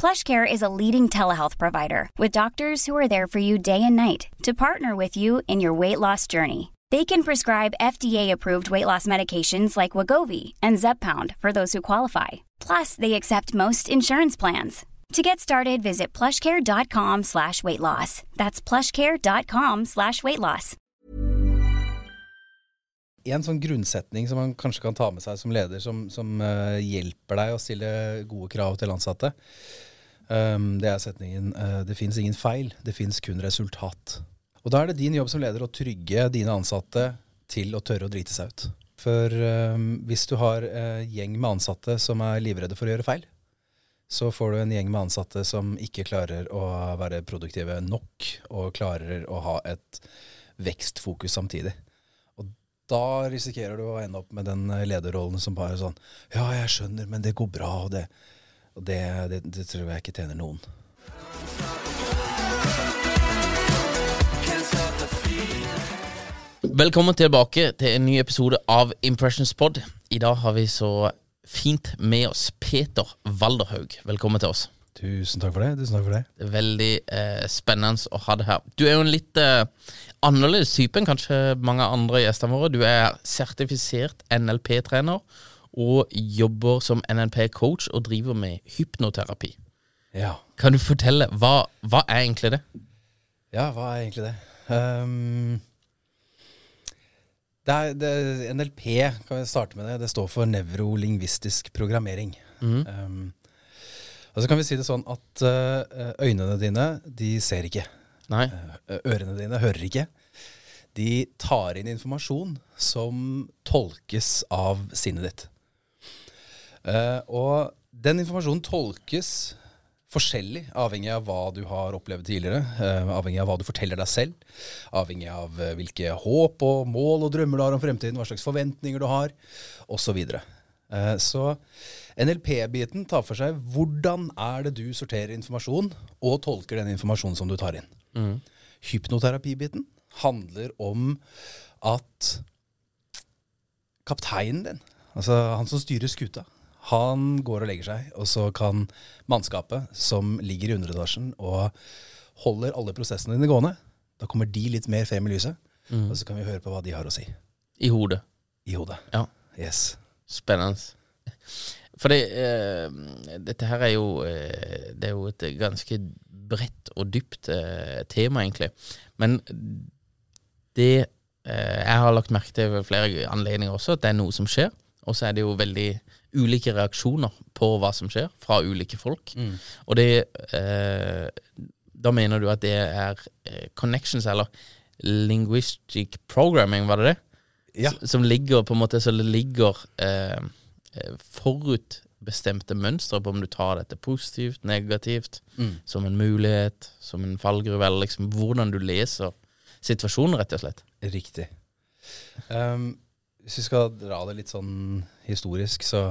PlushCare is a leading telehealth provider with doctors who are there for you day and night to partner with you in your weight loss journey. They can prescribe FDA-approved weight loss medications like Wagovi and zepound for those who qualify. Plus, they accept most insurance plans. To get started, visit plushcare.com slash weight loss. That's plushcare.com slash weight loss. En sånn grunnsetning som man kanskje kan ta med seg som leder, som, som uh, hjelper deg å stille gode krav til ansatte, det er setningen eh, 'det fins ingen feil, det fins kun resultat'. Og Da er det din jobb som leder å trygge dine ansatte til å tørre å drite seg ut. For um, hvis du har uh, gjeng med ansatte som er livredde for å gjøre feil, så får du en gjeng med ansatte som ikke klarer å være produktive nok, og klarer å ha et vekstfokus samtidig. Og da risikerer du å ende opp med den lederrollen som bare sånn Ja, jeg skjønner, men det går bra, og det, og det, det, det tror jeg ikke tjener noen. Velkommen tilbake til en ny episode av Impressions Pod. I dag har vi så fint med oss Peter Walderhaug. Velkommen til oss. Tusen takk for det. tusen takk for det. Det veldig eh, spennende å ha det her. Du er jo en litt eh, annerledes type enn kanskje mange andre gjestene våre. Du er sertifisert NLP-trener og jobber som NLP-coach og driver med hypnoterapi. Ja. Kan du fortelle, hva, hva er egentlig det? Ja, hva er egentlig det? Um, det, er, det NLP, kan vi starte med det, det står for nevrolingvistisk programmering. Um, og så kan vi si det sånn at uh, øynene dine, de ser ikke. Nei? Uh, Ørene dine hører ikke. De tar inn informasjon som tolkes av sinnet ditt. Uh, og den informasjonen tolkes forskjellig, avhengig av hva du har opplevd tidligere. Uh, avhengig av hva du forteller deg selv. Avhengig av uh, hvilke håp og mål og drømmer du har om fremtiden, hva slags forventninger du har, osv. Uh, så NLP-biten tar for seg hvordan er det du sorterer informasjon og tolker den informasjonen som du tar inn. Hypnoterapibiten handler om at kapteinen din, altså han som styrer skuta, han går og legger seg, og så kan mannskapet som ligger i underetasjen og holder alle prosessene dine gående, da kommer de litt mer frem i lyset, og så kan vi høre på hva de har å si I hodet. i hodet. Ja. Yes. Spennende. For det, eh, dette her er jo, eh, det er jo et ganske bredt og dypt eh, tema, egentlig. Men det eh, jeg har lagt merke til ved flere anledninger også, at det er noe som skjer. Og så er det jo veldig ulike reaksjoner på hva som skjer, fra ulike folk. Og det eh, Da mener du at det er eh, connections, eller linguistic programming, var det det? Ja. Som ligger på en måte Så det ligger eh, eh, forutbestemte mønstre på om du tar dette positivt, negativt, som en mulighet, som en fallgruve, eller liksom hvordan du leser situasjonen, rett og slett. Riktig. Um, hvis vi skal dra det litt sånn historisk, så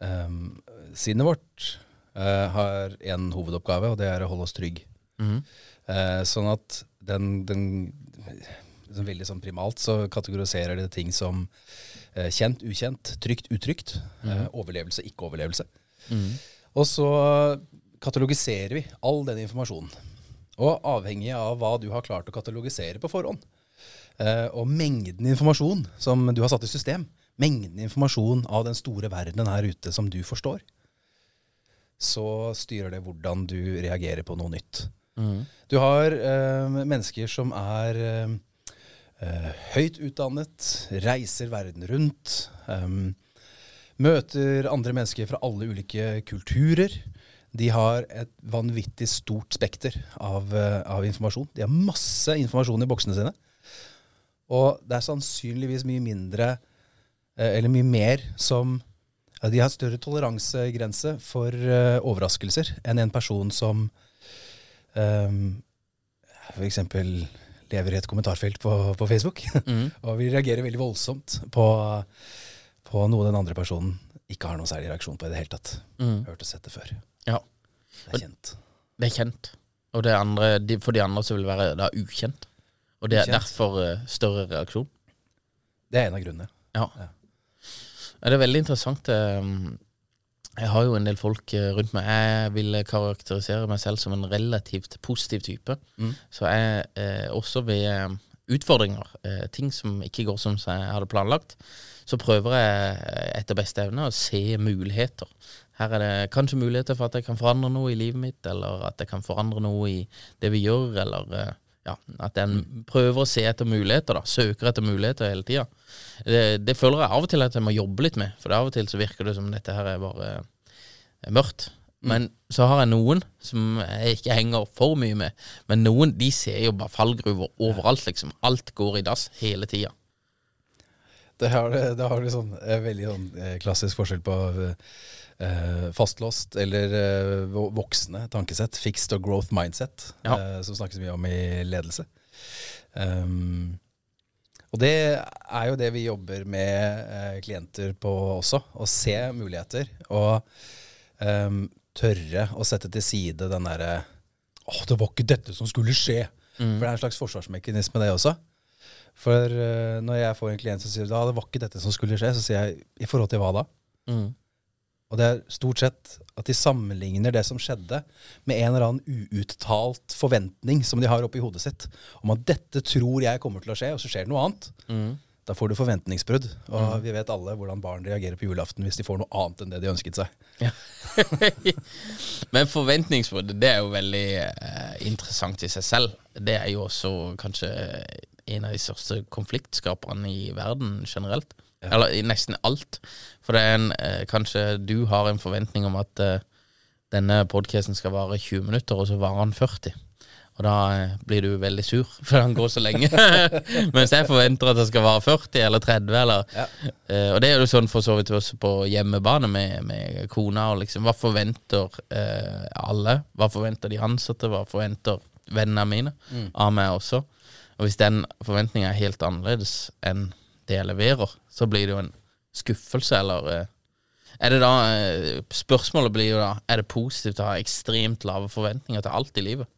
um, Sinnet vårt uh, har en hovedoppgave, og det er å holde oss trygg. Uh, sånn at den, den liksom Veldig sånn primalt så kategoriserer det ting som uh, kjent, ukjent, trygt, utrygt. eh, overlevelse, ikke overlevelse. Og så katalogiserer vi all den informasjonen. Og avhengig av hva du har klart å katalogisere på forhånd, og mengden informasjon som du har satt i system, mengden informasjon av den store verdenen her ute som du forstår, så styrer det hvordan du reagerer på noe nytt. Du har eh, mennesker som er eh, eh, høyt utdannet, reiser verden rundt, eh, møter andre mennesker fra alle ulike kulturer. De har et vanvittig stort spekter av, eh, av informasjon. De har masse informasjon i boksene sine. Og det er sannsynligvis mye mindre, eh, eller mye mer, som ja, De har større toleransegrense for uh, overraskelser enn en person som um, f.eks. lever i et kommentarfelt på, på Facebook og vil reagere veldig voldsomt på, på noe den andre personen ikke har noen særlig reaksjon på i det hele tatt. Hørt og sett det før. Ja. Det er kjent. Det er kjent. Og det andre, de, for de andre så vil det være da ukjent. Og det er derfor eh, større reaksjon. Det er en av grunnene. Ja. Ja. Det er veldig interessant. eh, Jeg har jo en del folk eh, rundt meg. Jeg vil karakterisere meg selv som en relativt positiv type. Så jeg eh, også ved utfordringer, eh, ting som ikke går som jeg hadde planlagt, så prøver jeg etter beste evne å se muligheter. Her er det kanskje muligheter for at jeg kan forandre noe i livet mitt, eller at jeg kan forandre noe i det vi gjør, eller eh, ja, at en prøver å se etter muligheter, da. Søker etter muligheter hele tida. Det, det føler jeg av og til at jeg må jobbe litt med, for av og til så virker det som dette her er bare er mørkt. Men så har jeg noen som jeg ikke henger for mye med. Men noen de ser jo bare fallgruver overalt, liksom. Alt går i dass hele tida. Det har, det har eh, veldig sånn, eh, klassisk forskjell på eh, fastlåst eller eh, vo- voksne tankesett. Fixed og growth mindset, Ja. eh, som snakkes mye om i ledelse. Um, og det er jo det vi jobber med eh, klienter på også. Å se muligheter og um, tørre å sette til side den derre Å, det var ikke dette som skulle skje. For det er en slags forsvarsmekanisme, det også. For uh, når jeg får en klient som sier da, det var ikke dette som skulle skje, så sier jeg i forhold til hva da? Mm. Og det er stort sett at de sammenligner det som skjedde, med en eller annen uuttalt forventning som de har oppi hodet sitt, om at dette tror jeg kommer til å skje, og så skjer det noe annet. Mm. Da får du forventningsbrudd. Og vi vet alle hvordan barn reagerer på julaften hvis de får noe annet enn det de ønsket seg. Ja. Men forventningsbrudd, det er jo veldig eh, interessant i seg selv. Det er jo også kanskje en av de største konfliktskaperne i verden generelt. Eller i nesten alt. For det er en eh, Kanskje du har en forventning om at eh, denne podkasten skal vare 20 minutter, og så varer den 40. Og da eh, blir du veldig sur, for den går så lenge. Mens jeg forventer at det skal vare 40 eller 30. Eller, eh, og det er jo sånn for så vidt også på hjemmebane med, med kona. Og liksom, hva forventer eh, alle? Hva forventer de ansatte? Hva forventer vennene mine av meg også? Og hvis den forventninga er helt annerledes enn det jeg leverer, så blir det jo en skuffelse, eller eh, er det da, eh, Spørsmålet blir jo da Er det positivt å ha ekstremt lave forventninger til alt i livet.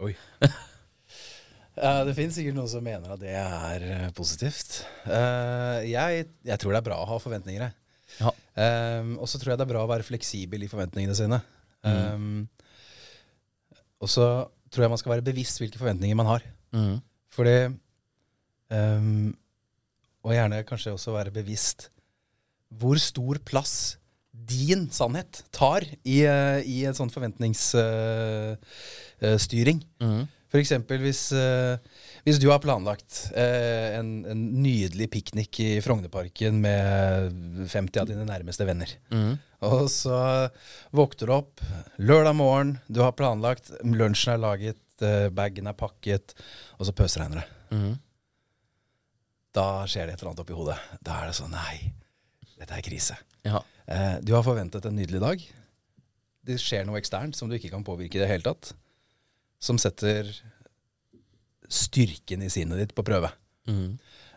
Oi. Ja, det finnes sikkert noen som mener at det er eh, positivt. Eh, jeg, jeg tror det er bra å ha forventninger. jeg. Ja. Um, og så tror jeg det er bra å være fleksibel i forventningene sine. Um, og så tror jeg man skal være bevisst hvilke forventninger man har. Mm. Fordi um, Og gjerne kanskje også være bevisst hvor stor plass din sannhet tar i, eh, i en sånn forventningsstyring. Mm. For eksempel hvis, eh, hvis du har planlagt eh, en, en nydelig piknik i Frognerparken med 50 av dine nærmeste venner. Mm. Og så våkner du opp lørdag morgen, du har planlagt, lunsjen er laget, bagen er pakket, og så pøsregner det. Mm. Da skjer det et eller annet oppi hodet. Da er det sånn Nei, dette er krise. Ja. Eh, du har forventet en nydelig dag. Det skjer noe eksternt som du ikke kan påvirke i det hele tatt. Som setter styrken i sinnet ditt på prøve. Mm.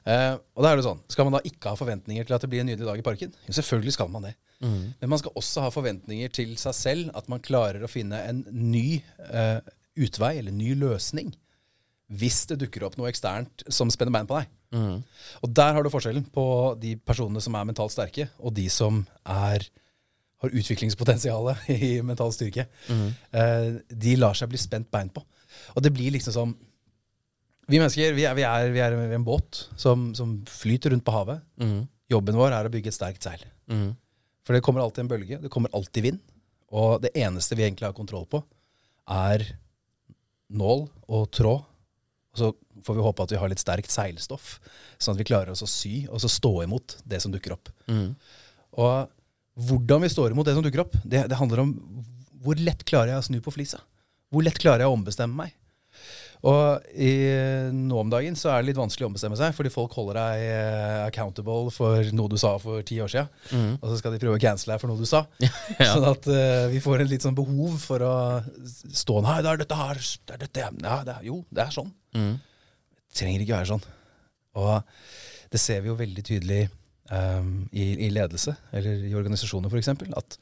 Eh, og da er det sånn, Skal man da ikke ha forventninger til at det blir en nydelig dag i parken? Jo, selvfølgelig skal man det. Mm. Men man skal også ha forventninger til seg selv, at man klarer å finne en ny eh, utvei eller ny løsning hvis det dukker opp noe eksternt som spenner bein på deg. Mm. Og der har du forskjellen på de personene som er mentalt sterke, og de som er, har utviklingspotensialet i mental styrke. Eh, de lar seg bli spent bein på. Og det blir liksom som Vi mennesker vi er, vi er, vi er en båt som, som flyter rundt på havet. Mm. Jobben vår er å bygge et sterkt seil. Mm. For det kommer alltid en bølge, det kommer alltid vind. Og det eneste vi egentlig har kontroll på, er nål og tråd. Og så får vi håpe at vi har litt sterkt seilstoff, sånn at vi klarer oss å sy og så stå imot det som dukker opp. Mm. Og hvordan vi står imot det som dukker opp, det, det handler om hvor lett klarer jeg å snu på flisa. Hvor lett klarer jeg å ombestemme meg. Og i, nå om dagen så er det litt vanskelig å ombestemme seg, fordi folk holder deg eh, accountable for noe du sa for ti år siden. Og så skal de prøve å cancele deg for noe du sa. Ja. Sånn at uh, vi får en litt sånn behov for å stå Nei, det er dette her. Det er dette. Ja, det er, jo, det er sånn. Mm. Det trenger ikke være sånn. Og det ser vi jo veldig tydelig um, i, i ledelse, eller i organisasjoner f.eks., at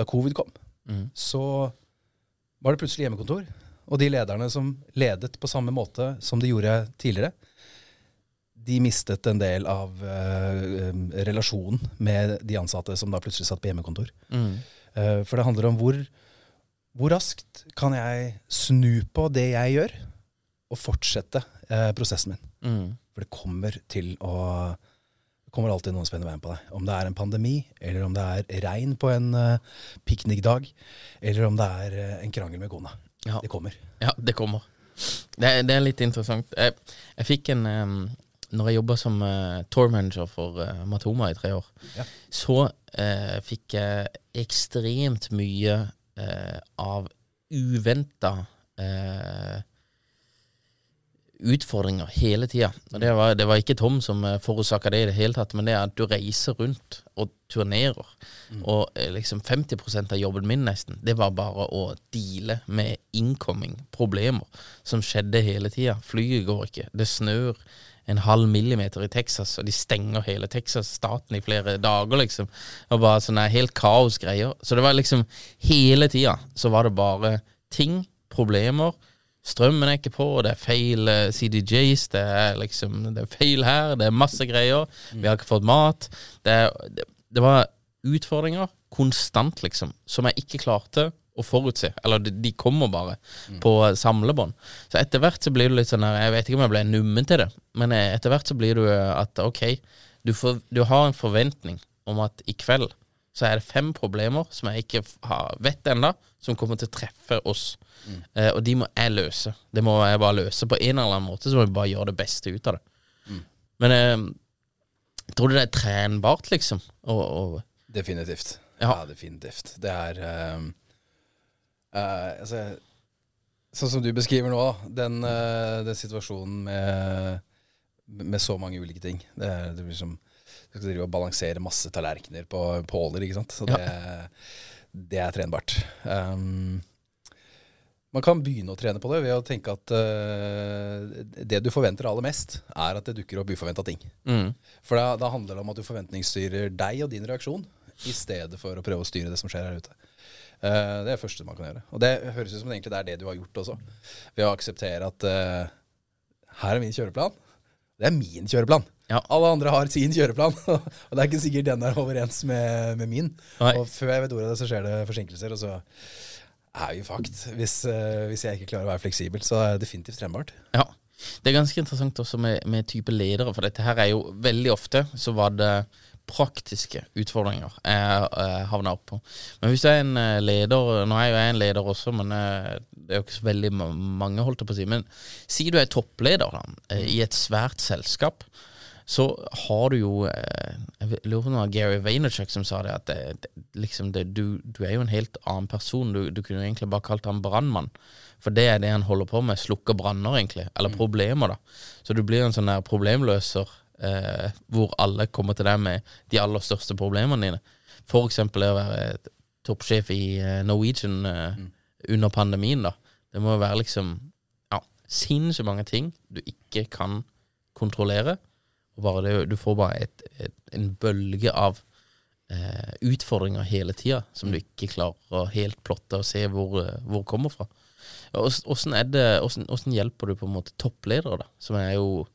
da covid kom, Mm. så var det plutselig hjemmekontor. Og de lederne som ledet på samme måte som de gjorde tidligere, de mistet en del av um, relasjonen med de ansatte som da plutselig satt på hjemmekontor. Mm. Uh, for det handler om hvor, hvor raskt kan jeg snu på det jeg gjør, og fortsette uh, prosessen min. Mm. For det kommer til å kommer alltid noen spennende veien på deg. Om det er en pandemi, eller om det er regn på en uh, piknikdag, eller om det er en krangel med kona. Ja. Det kommer. Ja, det kommer. Det, det er litt interessant. Jeg, jeg fikk en um, Når jeg jobba som uh, tour manager for uh, Matoma i tre år, Ja. så uh, fikk jeg ekstremt mye av uventa uh, utfordringer hele tida. Det var, det var ikke Tom som uh, forårsaka det i det hele tatt, men det er at du reiser rundt og turnerer. Og eh, liksom 50% av jobben min nesten, det var bare å deale med incoming problemer som skjedde hele tida. Flyet går ikke, det snør en halv millimeter i Texas, og de stenger hele Texas-staten i flere dager, liksom. Og bare sånne helt kaosgreier. Så det var liksom hele tida så var det bare ting, problemer. Strømmen er ikke på, det er feil eh, CDJs, det er liksom Det er feil her, det er masse greier. Vi har ikke fått mat. Det, det, det var utfordringer konstant, liksom, som jeg ikke klarte å forutse. Eller de, de kommer bare på samlebånd. Så etter hvert så blir du litt sånn her Jeg vet ikke om jeg ble nummen til det, men eh, etter hvert så blir du at ok, du, får, du har en forventning om at i kveld så er det fem problemer som jeg ikke har, vet ennå, som kommer til å treffe oss. Eh, og de må jeg løse. Det må jeg bare løse. På en eller annen måte så må vi bare gjøre det beste ut av det. Men eh, tror du det er trenbart, liksom? Og, og Definitivt. Ja. Ja, definitivt. Det er ehm, eh, altså, Sånn som du beskriver nå, den, eh, den situasjonen med, med så mange ulike ting. Det, er, det blir som Du skal drive og balansere masse tallerkener på påler, ikke sant. Så det, det er trenbart. Um, man kan begynne å trene på det ved å tenke at uh, det du forventer aller mest, er at det dukker opp uforventa ting. mm, For da, da handler det om at du forventningsstyrer deg og din reaksjon, i stedet for å prøve å styre det som skjer her ute. Uh, det er det første man kan gjøre. Og det høres ut som det er det du har gjort også. Ved å akseptere at uh, her er min kjøreplan. Det er min kjøreplan. Ja. Alle andre har sin kjøreplan, og det er ikke sikkert den er overens med, med min. Nei. Og før jeg vet ordet av det, så skjer det forsinkelser, og så er vi fucked. Hvis, eh, hvis jeg ikke klarer å være fleksibel, så er det definitivt trenbart. Ja. Det er ganske interessant også med, med type ledere, for dette her er jo veldig ofte så var det praktiske utfordringer jeg jeg havna opp på. Men hvis du er en eh, leder Nå er jo jeg en leder også, men eh, det er jo ikke så veldig mange, holdt jeg på å si. Men si du er toppleder da, eh, i et svært selskap. Så har du jo eh, Jeg lurer på var Gary Vaynerchuk som sa det, at det, det, liksom det, du, du er jo en helt annen person. Du, du kunne jo egentlig bare kalt ham brannmann. For det er det han holder på med. Slukker branner, egentlig. Eller problemer, da. Så du blir en sånn der problemløser eh, hvor alle kommer til deg med de aller største problemene dine. For eksempel det å være toppsjef i eh, Norwegian eh, under pandemien, da. Det må jo være liksom ja, sinnssykt mange ting du ikke kan kontrollere. Det, du får bare et, et, en bølge av eh, utfordringer hele tida som du ikke klarer å helt plotte og se hvor, eh, hvor kommer fra. Ås- Åssen er hjelper du på en måte toppledere, da, som er jo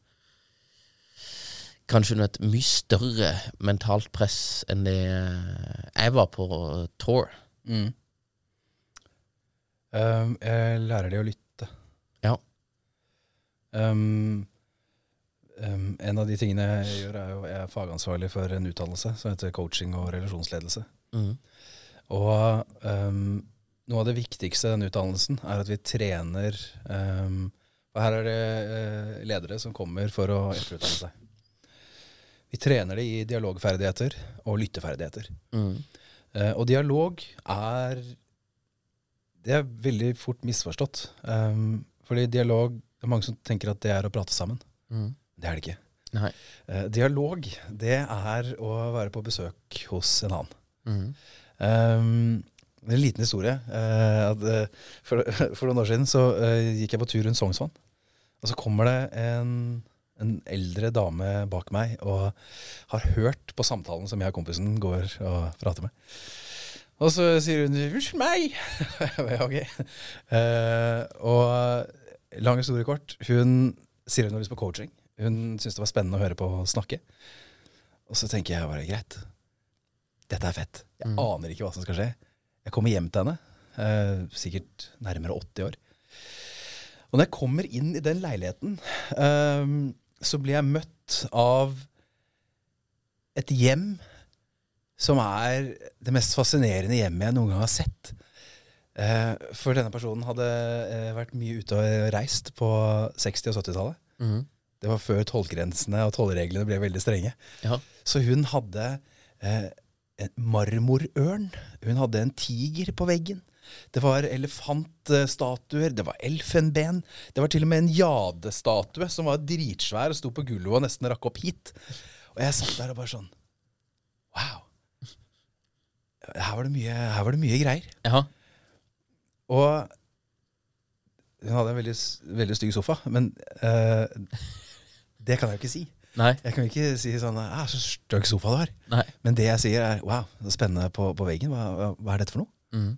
kanskje under et mye større mentalt press enn det jeg var på tour. Um, jeg lærer de å lytte. Um, um, en av de tingene jeg gjør, er jo jeg er fagansvarlig for en utdannelse som heter coaching og relasjonsledelse. Mm. Og um, noe av det viktigste i den utdannelsen er at vi trener um, Og her er det uh, ledere som kommer for å etterutdanne seg. Vi trener det i dialogferdigheter og lytteferdigheter. Mm. Uh, og dialog er Det er veldig fort misforstått. Fordi dialog Det er mange som tenker at det er å prate sammen. Mm. Det er det ikke. Nei. Eh, dialog, det er å være på besøk hos en annen. Mm. Um, en liten historie. eh, for, for noen år siden så gikk jeg på tur rundt Sognsvann. Og så kommer det en, en eldre dame bak meg og har hørt på samtalen som jeg og kompisen går og prater med. Og så sier hun 'unnskyld meg'. Jeg bare, ok. Eh, og lang historie kort. Hun sier hun har lyst på coaching. Hun syntes det var spennende å høre på snakke. Og så tenker jeg bare greit. Dette er fett. Jeg aner ikke hva som skal skje. Jeg kommer hjem til henne, eh, sikkert nærmere 80 år. Og når jeg kommer inn i den leiligheten, eh, så blir jeg møtt av et hjem som er det mest fascinerende hjemmet jeg noen gang har sett. Eh, for denne personen hadde eh, vært mye ute og reist på 60- og 70-tallet. Mm. Det var før tollgrensene og tollreglene ble veldig strenge. Ja. Så hun hadde eh, en marmorørn. Hun hadde en tiger på veggen. Det var elefantstatuer, det var elfenben. Det var til og med en jadestatue som var dritsvær og sto på gulvet og nesten rakk opp hit. Og jeg satt der og bare sånn Wow. Her var det mye, var det mye greier. ja. Og hun hadde en veldig, veldig stygg sofa, men eh, det kan jeg jo ikke si. Nei. Jeg kan jo ikke si sånn ah, 'Så stygg sofa du har'. Nei. Men det jeg sier, er 'wow, det er spennende på, på veggen'. Hva, hva, er dette for noe? Mm.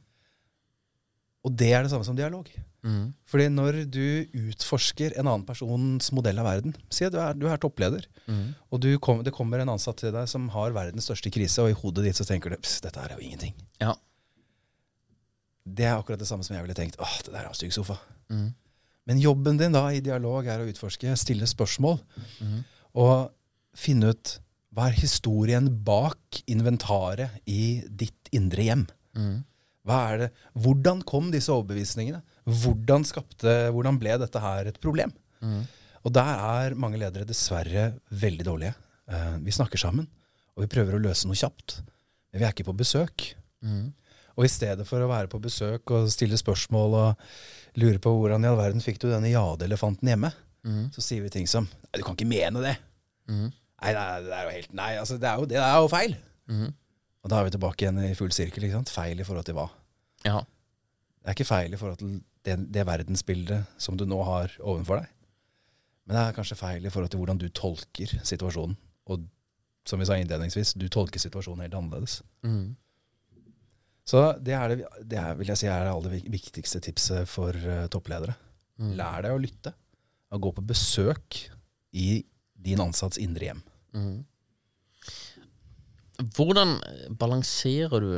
Og det er det samme som dialog. Mm. Fordi når du utforsker en annen persons modell av verden Si at du er, du er toppleder, Mm. og du kom, det kommer en ansatt til deg som har verdens største krise, og i hodet ditt så tenker du 'pss, dette er jo ingenting'. Ja. Det er akkurat det samme som jeg ville tenkt. åh, det der er en stygg sofa. Mm. Men jobben din da i dialog er å utforske, stille spørsmål, Mhm. og finne ut hva er historien bak inventaret i ditt indre hjem. Mm. Hvordan kom disse overbevisningene? Hvordan, skapte, hvordan ble dette her et problem? Mm. Og der er mange ledere dessverre veldig dårlige. Eh, vi snakker sammen, og vi prøver å løse noe kjapt. Men vi er ikke på besøk. Mm. Og i stedet for å være på besøk og stille spørsmål og lure på hvordan i all verden fikk du denne jadeelefanten hjemme, Mm. så sier vi ting som Nei, du kan ikke mene det. Mm. Nei, nei, det er jo helt Nei, altså, det er jo, det er jo feil. Mm. Og da er vi tilbake igjen i full sirkel. ikke sant? Feil i forhold til hva? Ja. Det er ikke feil i forhold til det, det verdensbildet som du nå har ovenfor deg. Men det er kanskje feil i forhold til hvordan du tolker situasjonen. Og som vi sa innledningsvis, du tolker situasjonen helt annerledes. Mm. Så det, er det, det er, vil jeg si er det aller viktigste tipset for uh, toppledere. Mm. Lær deg å lytte. Og gå på besøk i din ansatts indre hjem. Mm. Hvordan balanserer du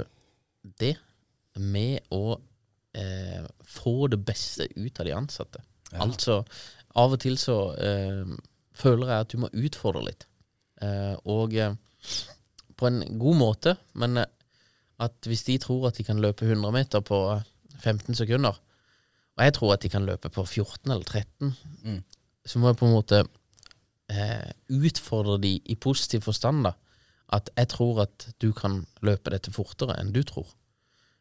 det med å eh, få det beste ut av de ansatte? Ja. Altså, av og til så eh, føler jeg at du må utfordre litt. Eh, og eh, på en god måte, men eh, at hvis de tror at de kan løpe 100 meter på eh, 15 sekunder, og jeg tror at de kan løpe på 14 eller 13, Mm. så må jeg på en måte eh, utfordre de i positiv forstand, da. At jeg tror at du kan løpe dette fortere enn du tror.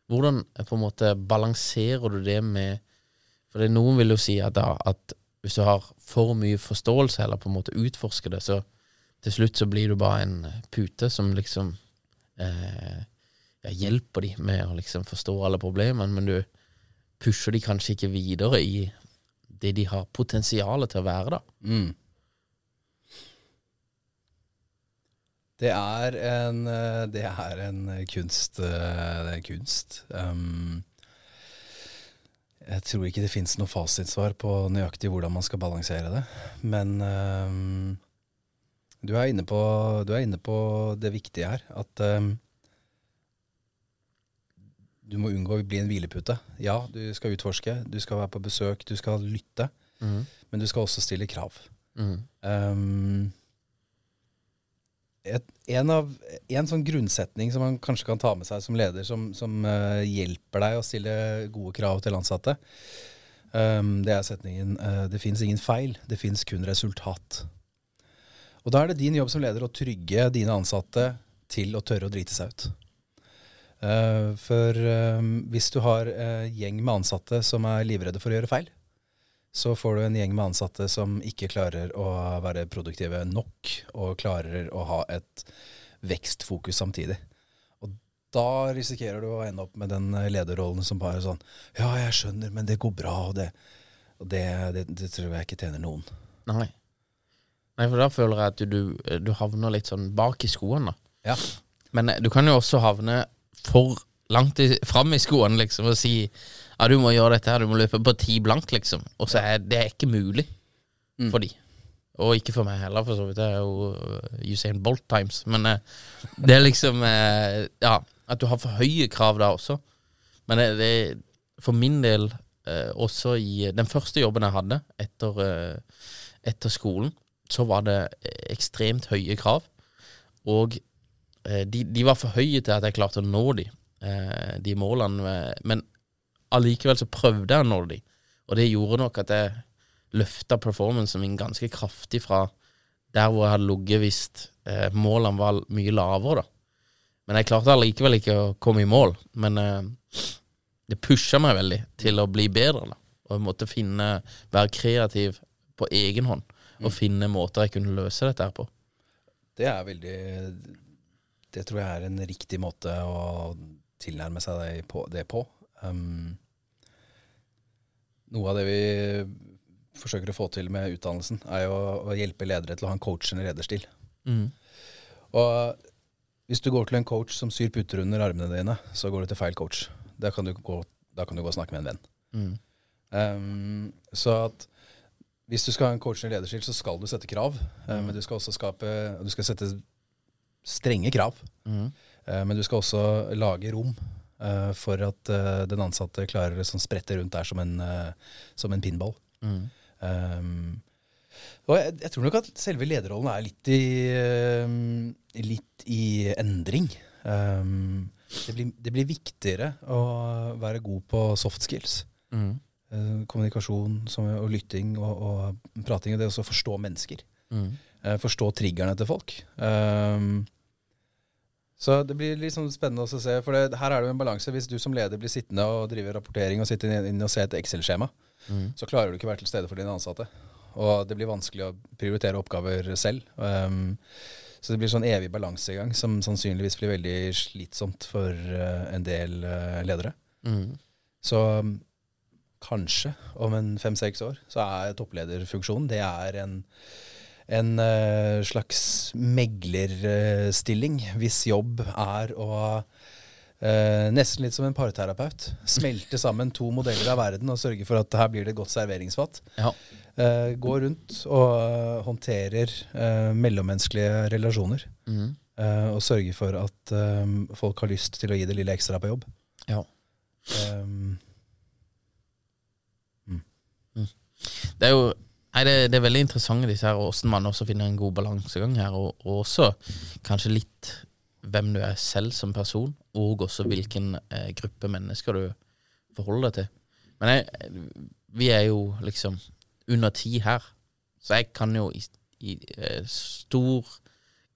Hvordan eh, på en måte balanserer du det med For det, noen vil jo si at, da, at hvis du har for mye forståelse, eller på en måte utforsker det, så til slutt så blir du bare en pute som liksom eh, ja, hjelper de med å liksom forstå alle problemene, men du pusher de kanskje ikke videre i det de har potensialet til å være, da. Mm. Det er en, eh, det er en kunst. eh, Det er kunst. Um, jeg tror ikke det fins noe fasitsvar på nøyaktig hvordan man skal balansere det. Men um, du, er på, du er inne på det viktige her. At um, du må unngå å bli en hvilepute. Ja, du skal utforske, du skal være på besøk, du skal lytte. men du skal også stille krav. Mm. Um, et, en, av, en sånn grunnsetning som man kanskje kan ta med seg som leder, som, som uh, hjelper deg å stille gode krav til ansatte, um, det er setningen uh, 'Det fins ingen feil, det fins kun resultat'. Og Da er det din jobb som leder å trygge dine ansatte til å tørre å drite seg ut. Eh, for eh, hvis du har en gjeng med ansatte som er livredde for å gjøre feil, så får du en gjeng med ansatte som ikke klarer å være produktive nok, og klarer å ha et vekstfokus samtidig. Og da risikerer du å ende opp med den lederrollen som bare sånn Ja, jeg skjønner, men det går bra, og det, og det, det, det tror jeg ikke tjener noen. Nei. Nei, for da føler jeg at du, du havner litt sånn bak i skoene. da. Ja. Men eh, du kan jo også havne for langt fram i skoene liksom, og si ja, du må gjøre dette her, du må løpe på ti blank, liksom. Og så er det ikke mulig for de. Og ikke for meg heller, for så vidt. Det er jo uh, Usain Bolt times. Men eh, det er liksom eh, Ja, at du har for høye krav da også. Men det, det for min del eh, også i den første jobben jeg hadde etter, eh, etter skolen, så var det ekstremt høye krav. Og de, de var for høye til at jeg klarte å nå de, eh, de målene. Men allikevel så prøvde jeg å nå de. Og det gjorde nok at jeg løfta performancen min ganske kraftig fra der hvor jeg hadde ligget hvis eh, målene var mye lavere. da. Men jeg klarte allikevel ikke å komme i mål. Men eh, det pusha meg veldig til å bli bedre. da. Og jeg måtte finne, være kreativ på egen hånd og finne måter jeg kunne løse dette her på. Det er veldig Det tror jeg er en riktig måte å tilnærme seg det på. Det på. Um, noe av det vi forsøker å få til med utdannelsen, er jo å hjelpe ledere til å ha en coachende lederstil. Og hvis du går til en coach som syr puter under armene dine, så går du til feil coach. Da kan du gå, kan du gå og snakke med en venn. Um, så at hvis du skal ha en coachende lederstil, så skal du sette krav. Mm. Men du skal også skape Du skal sette strenge krav. Mm. men du skal også lage rom eh, for at eh, den ansatte klarer å sånn sprette rundt der som en, eh, som en pinball. Um, og jeg, jeg tror nok at selve lederrollen er litt i, eh, litt i endring. Um, det, blir, det blir viktigere å være god på soft skills. Mm. Eh, kommunikasjon som, og lytting og, og prating. og Det å forstå mennesker. Eh, forstå triggerne til folk. Um, så det blir liksom spennende å se, for det, her er det jo en balanse. Hvis du som leder blir sittende og driver rapportering og sitter inn og ser et Excel-skjema, så klarer du ikke å være til stede for dine ansatte. Og det blir vanskelig å prioritere oppgaver selv. Um, så det blir sånn evig balansegang som sannsynligvis blir veldig slitsomt for uh, en del uh, ledere. Så um, kanskje om en fem-seks år så er topplederfunksjonen det er en, en eh, slags meglerstilling hvis jobb er å eh, Nesten litt som en parterapeut. Smelte sammen to modeller av verden og sørge for at her blir det et godt serveringsfat. Ja. Eh, gå rundt og håndterer mellommenneskelige relasjoner. Eh, og sørge for at folk har lyst til å gi det lille ekstra på jobb. ja. Um, Det er jo Nei, det, det er veldig interessant disse her, hvordan man også finner en god balansegang her, og, og også kanskje litt hvem du er selv som person, og også hvilken eh, gruppe mennesker du forholder deg til. Men jeg, vi er jo liksom under ti her, så jeg kan jo i, i eh, stor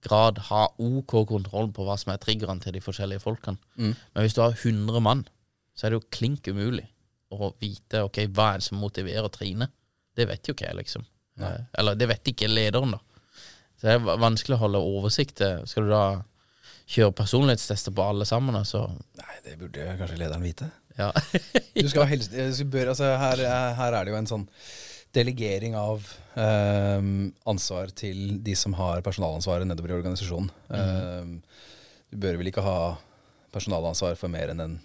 grad ha OK kontroll på hva som er triggerne til de forskjellige folkene. Men hvis du har 100 mann, så er det jo klink umulig å vite ok, hva er det som motiverer Trine. Det vet jo ikke jeg, liksom. Nei. Eller det vet ikke lederen, da. Så det er vanskelig å holde oversikt. eh, Skal du da kjøre personlighetstester på alle sammen? Altså, nei, det burde kanskje lederen vite. ja. Du skal helst, eh, du bør, altså her, er- her er det jo en sånn delegering av ehm, ansvar til de som har personalansvaret nedover i organisasjonen. Ehm, du bør vel ikke ha personalansvar for mer enn en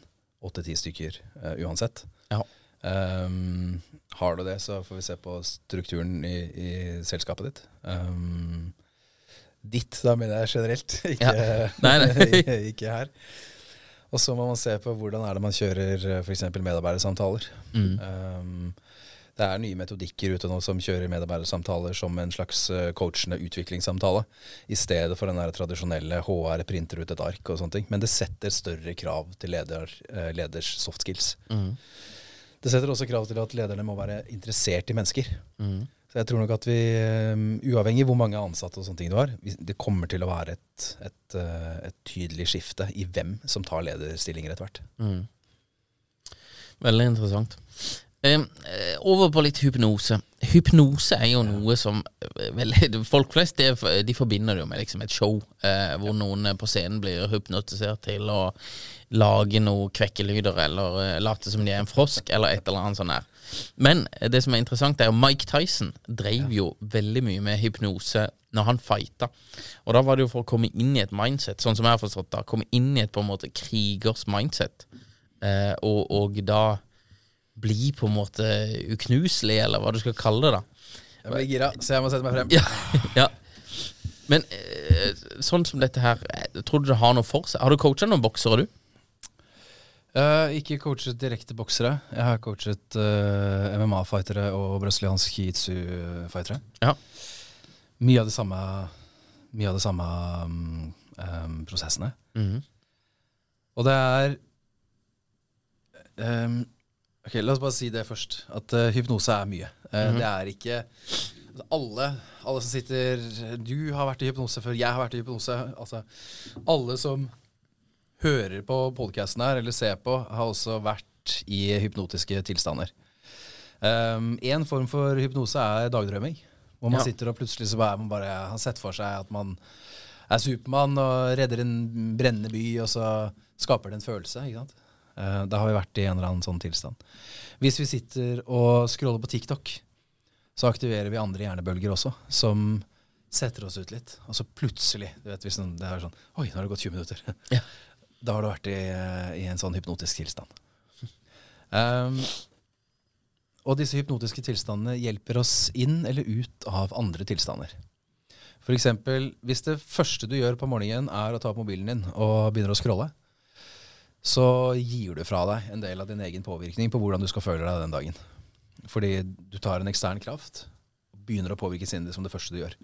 åtte-ti stykker eh, uansett. ja. Ehm, har du det, så får vi se på strukturen i, i selskapet ditt. Um, ditt, da mener jeg generelt, ikke, Ja. Nei, nei. ikke her. Og så må man se på hvordan er det man kjører f.eks. medarbeidersamtaler. Mm. Um, Det er nye metodikker ute nå som kjører medarbeidersamtaler som en slags eh, coachende utviklingssamtale, i stedet for den der tradisjonelle HR printer ut et ark og sånne ting. Men det setter større krav til leder, eh, leders soft skills. Det setter også krav til at lederne må være interessert i mennesker. Så jeg tror nok at vi, um, uavhengig hvor mange ansatte og sånne ting du har, det kommer til å være et, et, uh, et tydelig skifte i hvem som tar lederstillinger etter hvert. Veldig interessant. Eh, eh, over på litt hypnose. Hypnose er jo noe som eh, vel, Folk flest det, de forbinder det jo med liksom et show eh, hvor noen på scenen blir hypnotisert til å lage noen kvekkelyder eller eh, late som de er en frosk, eller et eller annet sånt der. Men eh, det som er interessant, er jo Mike Tyson drev jo veldig mye med hypnose når han fighta. Og da var det jo for å komme inn i et mindset, sånn som jeg har forstått da, komme inn i et på en måte krigers mindset. Eh, og, og da bli på en måte uknuselig, eller hva du skal kalle det. da. Jeg blir gira, så jeg må sette meg frem. Ja, ja. Men eh, sånn som dette her, eh, tror du det har noe for seg? Har du coacha noen boksere, du? Uh, ikke coachet direkte boksere. Jeg har coachet uh, MMA-fightere og brasiliansk jiu-jitsu-fightere. Ja. Mye av det samme, mye av det samme um, um, prosessene. Mhm. Og det er um, Ok, La oss bare si det først. At uh, hypnose er mye. Uh, Det er ikke altså, alle, alle som sitter Du har vært i hypnose før, jeg har vært i hypnose. Altså, alle som hører på podkasten her, eller ser på, har også vært i hypnotiske tilstander. Um, en form for hypnose er dagdrømming. Hvor man Ja. sitter og plutselig så er man bare har sett for seg at man er Supermann og redder en brennende by, og så skaper det en følelse. ikke sant? Eh, da har vi vært i en eller annen sånn tilstand. Hvis vi sitter og scroller på TikTok, så aktiverer vi andre hjernebølger også, som setter oss ut litt. Og så plutselig du vet, hvis det er sånn Oi, nå har det gått 20 minutter. Ja. Da har du vært i, i en sånn hypnotisk tilstand. Um, og disse hypnotiske tilstandene hjelper oss inn eller ut av andre tilstander. Eksempel, hvis det første du gjør på morgenen er å ta opp mobilen din og begynner å scrolle, så gir du fra deg en del av din egen påvirkning på hvordan du skal føle deg den dagen. Fordi du tar en ekstern kraft og begynner å påvirke sinnet ditt som det første du gjør.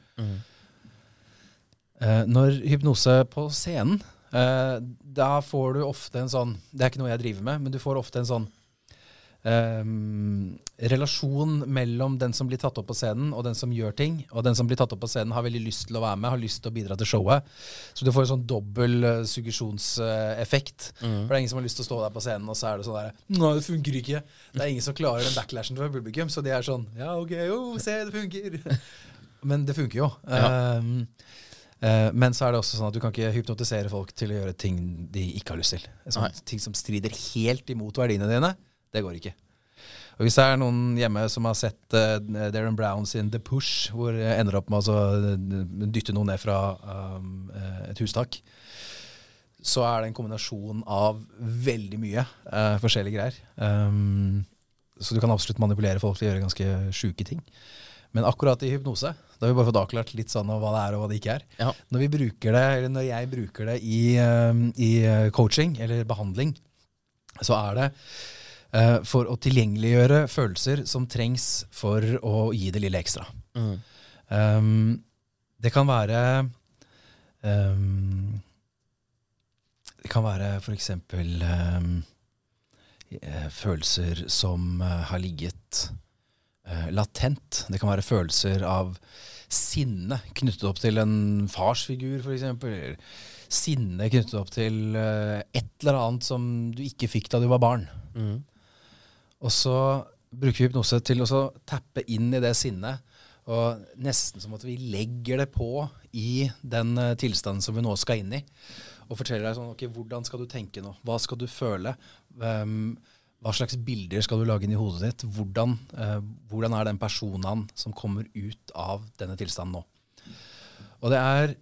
Eh, når hypnose på scenen, eh, da får du ofte en sånn Det er ikke noe jeg driver med, men du får ofte en sånn ehm, relasjon mellom den som blir tatt opp på scenen, og den som gjør ting. Og den som blir tatt opp på scenen, har veldig lyst til å være med, har lyst til å bidra til showet. Så du får en sånn dobbel uh, suggesjonseffekt. For det er ingen som har lyst til å stå der på scenen, og så er det sånn der Nei, det funker ikke. Det er ingen som klarer den backlashen fra publikum, så de er sånn Ja, ok, jo, se, det funker. Men det funker jo. Ja. Eh, men så er det også sånn at du kan ikke hypnotisere folk til å gjøre ting de ikke har lyst til. Sånn, ting som strider helt imot verdiene dine, det går ikke. Og Hvis det er noen hjemme som har sett uh, Darren Brown sin The Push, hvor jeg ender opp med å altså, dytte noen ned fra um, eh, et hustak, så er det en kombinasjon av veldig mye uh, forskjellige greier. Um, så du kan absolutt manipulere folk til å gjøre ganske sjuke ting. Men akkurat i hypnose, da har vi bare fått avklart litt sånn hva det er og hva det ikke er. Ja. Når det, eller når jeg bruker det i, um, i coaching eller behandling, så er det for å tilgjengeliggjøre følelser som trengs for å gi det lille ekstra. Um, det kan være um, Det kan være eksempel um, eh, følelser som eh, har ligget uh, latent. Det kan være følelser av sinne knyttet opp til en farsfigur, f.eks. Sinne knyttet opp til eh, et eller annet som du ikke fikk da du var barn. Og så bruker vi hypnose til å tappe inn i det sinnet. Og nesten som at vi legger det på i den eh, tilstanden som vi nå skal inn i. Og forteller deg sånn, ok, hvordan skal du tenke nå? Hva skal du føle? Um, hva slags bilder skal du lage inn i hodet ditt? Hvordan, uh, hvordan er den personen som kommer ut av denne tilstanden nå? Og det er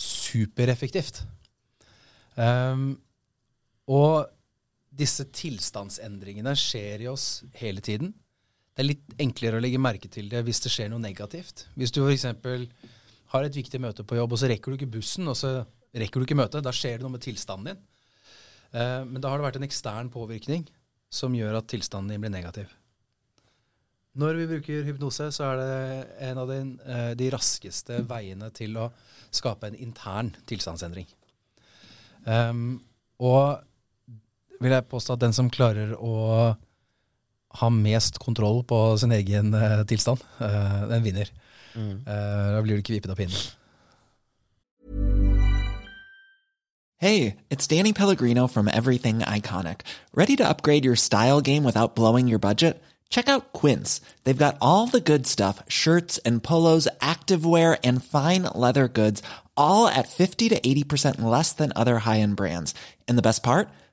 supereffektivt. Um, og disse tilstandsendringene skjer i oss hele tiden. Det er litt enklere å legge merke til det hvis det skjer noe negativt. Hvis du f.eks. har et viktig møte på jobb, og så rekker du ikke bussen, og så rekker du ikke møtet, da skjer det noe med tilstanden din. Eh, men da har det vært en ekstern påvirkning som gjør at tilstanden din blir negativ. Når vi bruker hypnose, så er det en av de, eh, de raskeste veiene til å skape en intern tilstandsendring. Um, og vil jeg påstå at den som klarer å ha mest kontroll på sin egen eh, tilstand, eh, den vinner. Mm. Eh, da blir du ikke vippet av pinnen. Hey, it's Danny Pellegrino from Everything Iconic. Ready to upgrade your style game without blowing your budget? Check out Quince. They've got all the good stuff shirts and polos, activewear, and fine leather goods, all at 50 to 80% less than other high end brands. And the best part?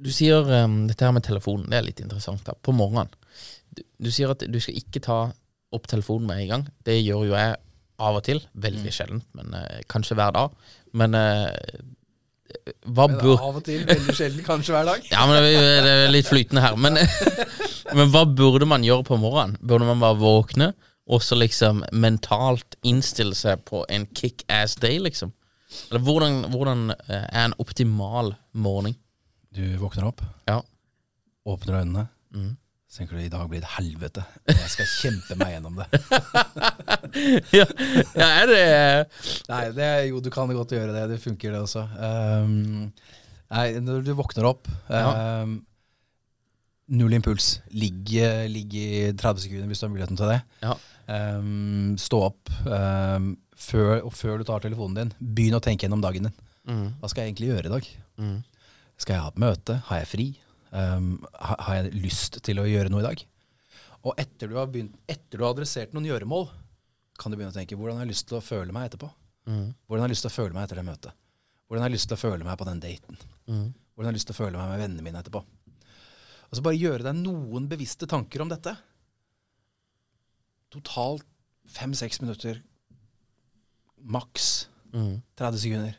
du sier um, dette her med telefonen, det er litt interessant. da På morgenen. Du, du sier at du skal ikke ta opp telefonen med en gang. Det gjør jo jeg av og til. Veldig sjeldent, men uh, kanskje hver dag. Men uh, hva bør Av og til, veldig sjelden, kanskje hver dag. Ja, men det det er litt flytende her. Men, men hva burde man gjøre på morgenen? Burde man bare våkne og så liksom mentalt innstille seg på en kick-ass day, liksom? Eller hvordan, hvordan eh, er en optimal morgen? Du våkner opp, Ja. åpner øynene, Mm. så tenker du i dag blir det helvete. og Jeg skal kjempe meg gjennom det. ja, ja, er det Nei, det, jo, du kan godt gjøre det. Det funker, det også. Um, nei, når du våkner opp um, Null impuls. Ligg, ligg i 30 sekunder hvis du har muligheten til det. Ja. Um, stå opp. Um, før, og før du tar telefonen din, begynn å tenke gjennom dagen din. Mm. Hva skal jeg egentlig gjøre i dag? Mm. Skal jeg ha et møte? Har jeg fri? Um, har jeg lyst til å gjøre noe i dag? Og etter du har, begynt, etter du har adressert noen gjøremål, kan du begynne å tenke hvordan har jeg lyst til å føle meg etterpå? Mm. Hvordan har jeg lyst til å føle meg etter det møtet? Hvordan har jeg lyst til å føle meg på den daten? Mm. Hvordan har jeg lyst til å føle meg med vennene mine etterpå? Og så bare gjøre deg noen bevisste tanker om dette. Totalt fem-seks minutter. Maks Mm. 30 sekunder.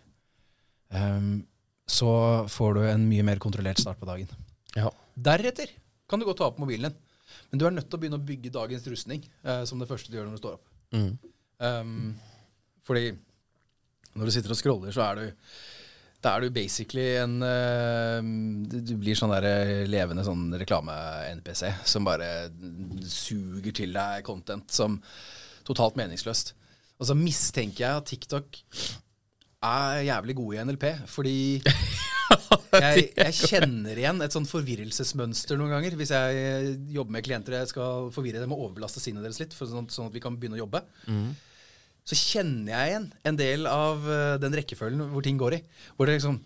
Ehm, så får du en mye mer kontrollert start på dagen. Ja. Deretter kan du godt ta opp mobilen din. Men du er nødt til å begynne å bygge dagens rustning eh, som det første du gjør når du står opp. Mm. Um, fordi når du sitter og scroller, så er du da er du basically en uh, du- blir sånn der eh, levende sånn reklame-NPC som bare suger til deg content som totalt meningsløst. Og så mistenker jeg at TikTok er jævlig gode i NLP, fordi jeg, jeg kjenner igjen et sånn forvirrelsesmønster noen ganger. Hvis jeg jobber med klienter og jeg skal forvirre dem og overbelaste sinnet deres litt, for sånn, sånn at vi kan begynne å jobbe, så kjenner jeg igjen en del av eh, den rekkefølgen hvor ting går i. Hvor det liksom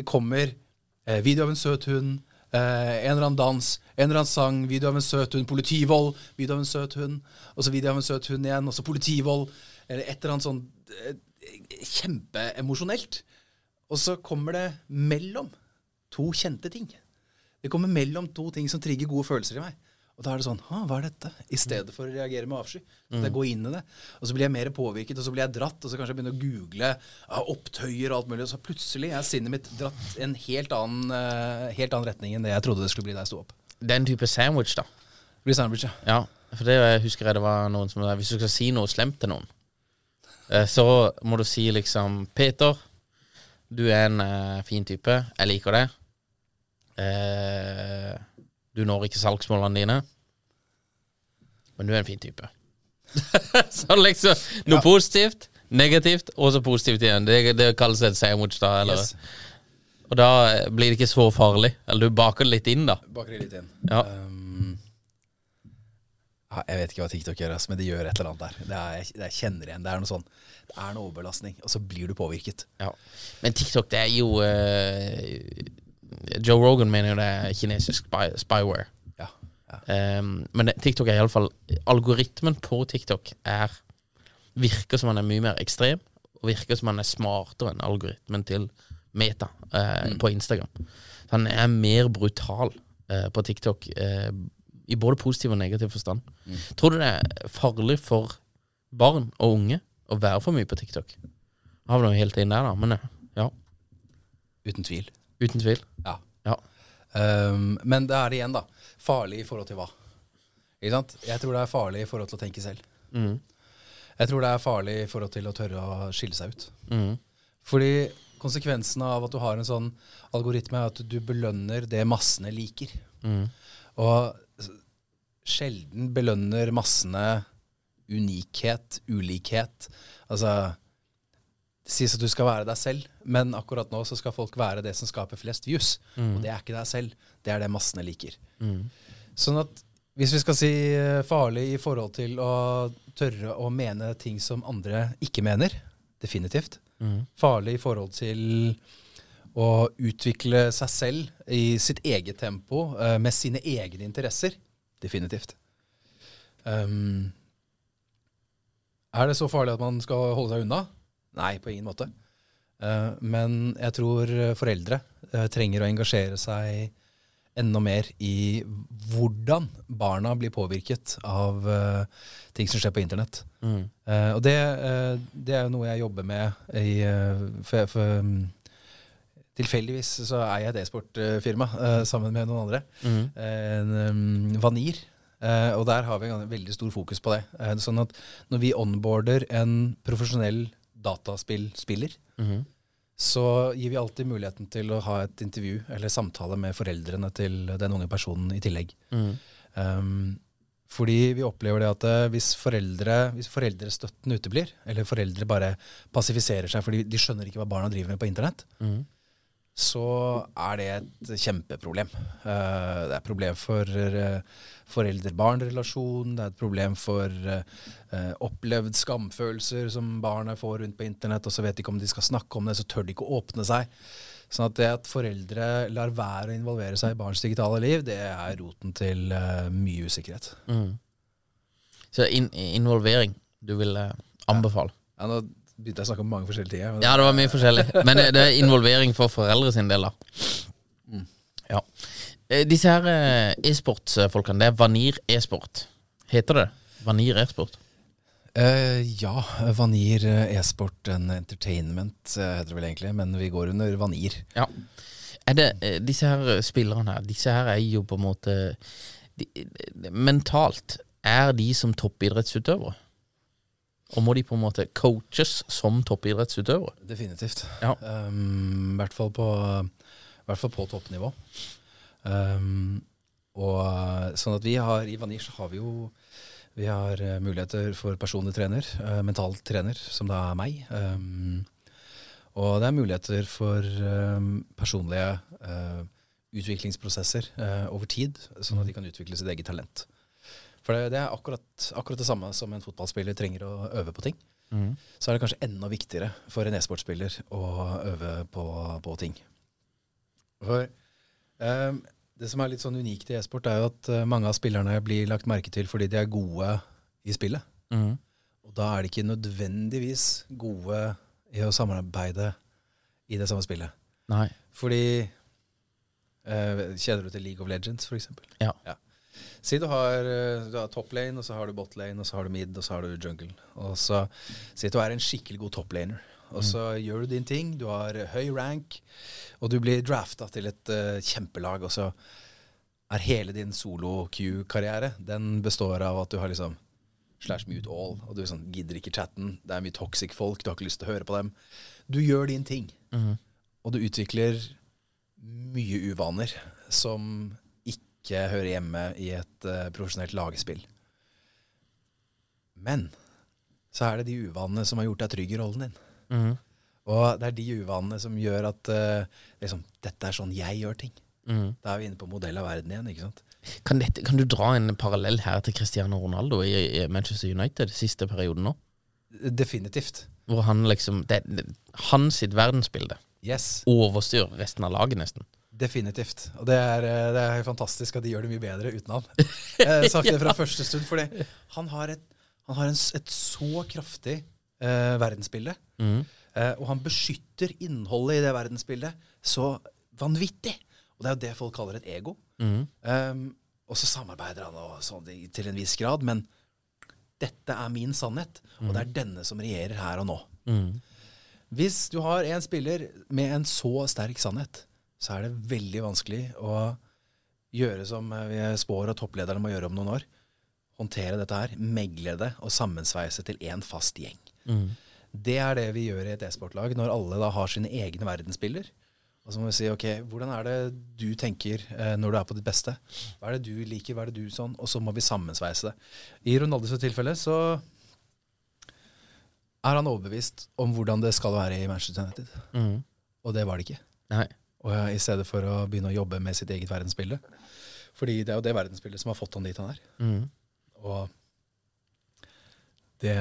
det kommer eh, video av en søt hund, eh, en eller annen dans, en eller annen sang, video av en søt hund, politivold, video av en søt hund, og så video av en søt hund igjen, og så politivold, eller et eller annet sånn eh, kjempeemosjonelt. Og så kommer det mellom to kjente ting. Det kommer mellom to ting som trigger gode følelser i meg. Og da er det sånn «Hå, Hva er dette? I stedet for å reagere med avsky. Så jeg går inn i det. Og så blir jeg mer påvirket, og så blir jeg dratt, og så kanskje jeg begynner å google opptøyer og alt mulig. Og så plutselig er sinnet mitt dratt i en helt annen, eh, helt annen retning enn det jeg trodde det skulle bli da jeg sto opp. Det er en type sandwich, da. Det blir sandwich, ja. Ja, for det jeg husker jeg det var noen som Hvis du skal si noe slemt til noen, så må du si liksom Peter, du er en uh, fin type. Jeg liker deg. Uh, du når ikke salgsmålene dine, men du er en fin type. så liksom Noe Ja. positivt, negativt, og så positivt igjen. Det, det kalles et sandwich, da. Eller, Yes. Og da eh, blir det ikke så farlig. Eller du baker det litt inn, da. Baker det litt inn. Ja. Um, jeg vet ikke hva TikTok gjør, men de gjør et eller annet der. Det er, jeg, kjenner igjen. Det er noe sånn Det er en overbelastning, og så blir du påvirket. Ja. Men TikTok, det er jo uh, Joe Rogan mener jo det er kinesisk spy, spyware. Ja. ja. Um, men det, TikTok er iallfall Algoritmen på TikTok er virker som han er mye mer ekstrem, og virker som han er smartere enn algoritmen til Meta eh, på Instagram. Så han er mer brutal uh, på TikTok, eh, i både positiv og negativ forstand. Tror du det er farlig for barn og unge å være for mye på TikTok? Havner jo helt inn der, da, men eh, ja. Uten tvil. Uten tvil. Ja. Ja. Um, men det er det igjen, da. Farlig i forhold til hva? Ikke sant? Jeg tror det er farlig i forhold til å tenke selv. Mm. Jeg tror det er farlig i forhold til å tørre å skille seg ut. Mm. Fordi konsekvensen av at du har en sånn algoritme, er at du belønner det massene liker. Mm. Og sjelden belønner massene unikhet, ulikhet. Altså Det sies at du skal være deg selv, men akkurat nå så skal folk være det som skaper flest views. Og det er ikke deg selv, det er det massene liker. Sånn at hvis vi skal si eh, farlig i forhold til å tørre å mene ting som andre ikke mener, definitivt. Farlig i forhold til å utvikle seg selv i sitt eget tempo, eh, med sine egne interesser, definitivt. Um, er det så farlig at man skal holde seg unna? Nei, på ingen måte. Uh, men jeg tror foreldre uh, trenger å engasjere seg enda mer i hvordan barna blir påvirket av uh, ting som skjer på internett. Mm. Og det, det er jo noe jeg jobber med i for, for, um, Tilfeldigvis så er jeg et e-sportfirma eh, sammen med noen andre. Mm. En, Vanir. Eh, og der har vi en veldig stor fokus på det. Eh, sånn at når vi onboarder en profesjonell dataspillspiller, Mhm. så gir vi alltid muligheten til å ha et intervju eller samtale med foreldrene til den unge personen i tillegg. Mm. Um, fordi vi opplever det at hvis, foreldre, hvis foreldrestøtten uteblir, eller foreldre bare passifiserer seg fordi de skjønner ikke hva barna driver med på internett, Mhm. Så er det et kjempeproblem. Uh, det er et problem for uh, forelder-barn-relasjon, det er et problem for eh, eh, opplevd skamfølelser som barna får rundt på internett, og så vet de ikke om de skal snakke om det, så tør de ikke å åpne seg. Sånn at det at foreldre lar være å involvere seg i barns digitale liv, det er roten til eh, mye usikkerhet. Mm. Så in involvering du vil eh, anbefale? Ja, nå begynte jeg å snakke om mange forskjellige ting. Ja, det var mye forskjellig. Men det, det er involvering for foreldre sin del, da. Ja. Eh, Disse her eh, e-sportsfolkene, det er Vanir e-sport. Heter det Vanir e-sport? Uh, ja, Vanir eh, e-sport and entertainment eh, heter det vel egentlig, men vi går under Vanir. Ja. Er det eh, Disse her spillerne her, disse her er jo på en måte de, de, Mentalt, er de som toppidrettsutøvere? Og må de på en måte coaches som toppidrettsutøvere? Definitivt. Ja. Um, I hvert fall på, hvert fall på toppnivå. Um, og eh, sånn at vi har I Vanir har vi jo vi har eh, muligheter for personlig trener, uh, mental trener, som da er meg. Um, og det er muligheter for um, personlige uh, utviklingsprosesser uh, over tid, sånn at de kan utvikle sitt eget talent. For det, det er akkurat, akkurat det samme som en fotballspiller trenger å øve på ting. Så er det kanskje enda viktigere for en e-sportspiller å øve på, på ting. For um, det som er litt sånn unikt i e-sport, er jo at uh, mange av spillerne blir lagt merke til fordi de er gode i spillet. Mm. Og da er de ikke nødvendigvis gode i å samarbeide i det samme spillet. Nei. Fordi eh, Kjenner du til League of Legends, for eksempel? Ja. Si du har, eh, du har top lane, og så har du bot lane, og så har du mid, og så har du jungle. Og så Si at du er en skikkelig god toplaner. Og så gjør du din ting, du har eh, høy rank, og du blir drafta til et uh, kjempelag, og så er hele din solo-Q-karriere Den består av at du har liksom slash mute all, og du sånn, gidder ikke chatten. Det er mye toxic folk, du har ikke lyst til å høre på dem. Du gjør din ting, og du utvikler mye uvaner som ikke hører hjemme i et uh, profesjonelt lagspill. Men så er det de uvanene som har gjort deg trygg i rollen din. Mhm. Og det er de uvanene som gjør at uh, liksom, dette er sånn jeg gjør ting. Mm. Da er vi inne på modell av verden igjen. ikke sant? Kan, dette, kan du dra en parallell her til Cristiano Ronaldo i, i Manchester United siste perioden nå? Definitivt. Hvor han liksom det, det, Hans sitt verdensbilde Yes. overstyrer resten av laget, nesten. Definitivt. Og det er, eh, det er fantastisk at de gjør det mye bedre uten han. Jeg har sagt det fra første stund, fordi han har et, han har en, et så kraftig eh, verdensbilde. Eh, og han beskytter innholdet i det verdensbildet så vanvittig. Og det er jo det folk kaller et ego. Um, og så samarbeider han og sånn til en viss grad, men dette er min sannhet, og det er denne som regjerer her og nå. Hvis du har en spiller med en så sterk sannhet, så er det veldig vanskelig å gjøre som eh, vi spår at topplederne må gjøre om noen år. Håndtere dette her, megle det og sammensveise til én fast gjeng. Det er det vi gjør i et e-sportlag, når alle da har sine egne verdensbilder. Og så må vi si ok, hvordan er det du tenker eh, når du er på ditt beste? Hva er det du liker, hva er det du sånn? Og så må vi sammensveise det. I Ronaldos tilfelle så er han overbevist om hvordan det skal være i Manchester United. Og det var det ikke. Nei. Og I stedet for å begynne å jobbe med sitt eget verdensbilde. Fordi det er jo det verdensbildet som har fått han dit han er. Og det,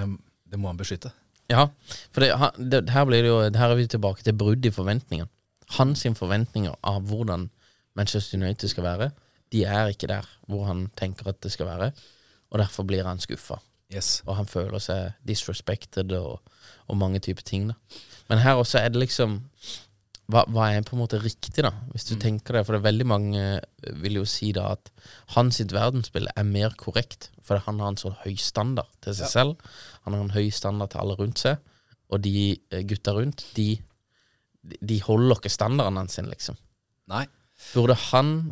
det må han beskytte. Ja, for det, det, her, jo, her er vi tilbake til brudd i forventningene. Hans forventninger av hvordan Manchester United skal være, de er ikke der hvor han tenker at det skal være. Og derfor blir han skuffa. Yes. Og han føler seg disrespected og, og mange typer ting. da. Men her også er det liksom hva, hva er på en måte riktig, da, hvis du tenker det? For det er veldig mange eh, vil jo si da at hans sitt verdensbilde er mer korrekt, for han har en sånn høy standard til seg selv. Han har en høy standard til alle rundt seg, og de eh, gutta rundt, de, de holder ikke standarden hans, sin, liksom. Nei. Burde han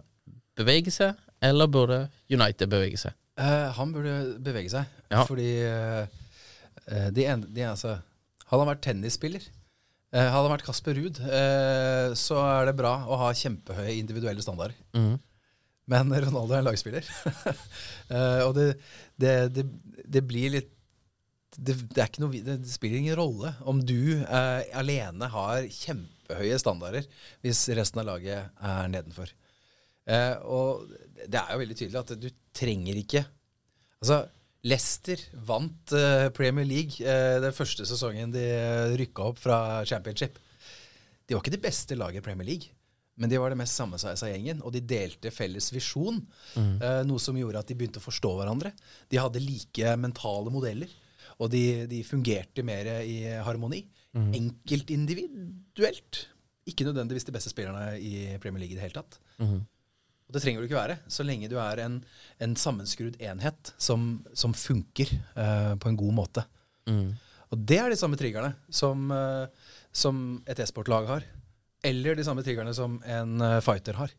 bevege seg, eller burde United bevege seg? Uh, han burde bevege seg. Ja. Fordi uh, de en, de, altså, Hadde han vært tennisspiller, hadde han vært Kasper Ruud, eh, så er det bra å ha kjempehøye individuelle standarder. Men Ronaldo er en lagspiller. Eh, og det, det, det, det blir litt det, det, er ikke noe, det spiller ingen rolle om du eh, alene har kjempehøye standarder hvis resten av laget er nedenfor. Eh, og det er jo veldig tydelig at du trenger ikke Altså, Leicester vant eh, Premier League eh, den første sesongen de rykka opp fra Championship. De var ikke det beste laget i Premier League, men de var det mest sammensveisa gjengen. Og de delte felles visjon, eh, noe som gjorde at de begynte å forstå hverandre. De hadde like mentale modeller, og de, de fungerte mer i harmoni. Enkeltindividuelt. Ikke nødvendigvis de beste spillerne i Premier League i det hele tatt. Og det trenger du ikke være, så lenge du er en, en sammenskrudd enhet som, som funker eh, på en god måte. Og det er de samme triggerne som, eh, som et e-sportlag har. Eller de samme triggerne som en eh, fighter har.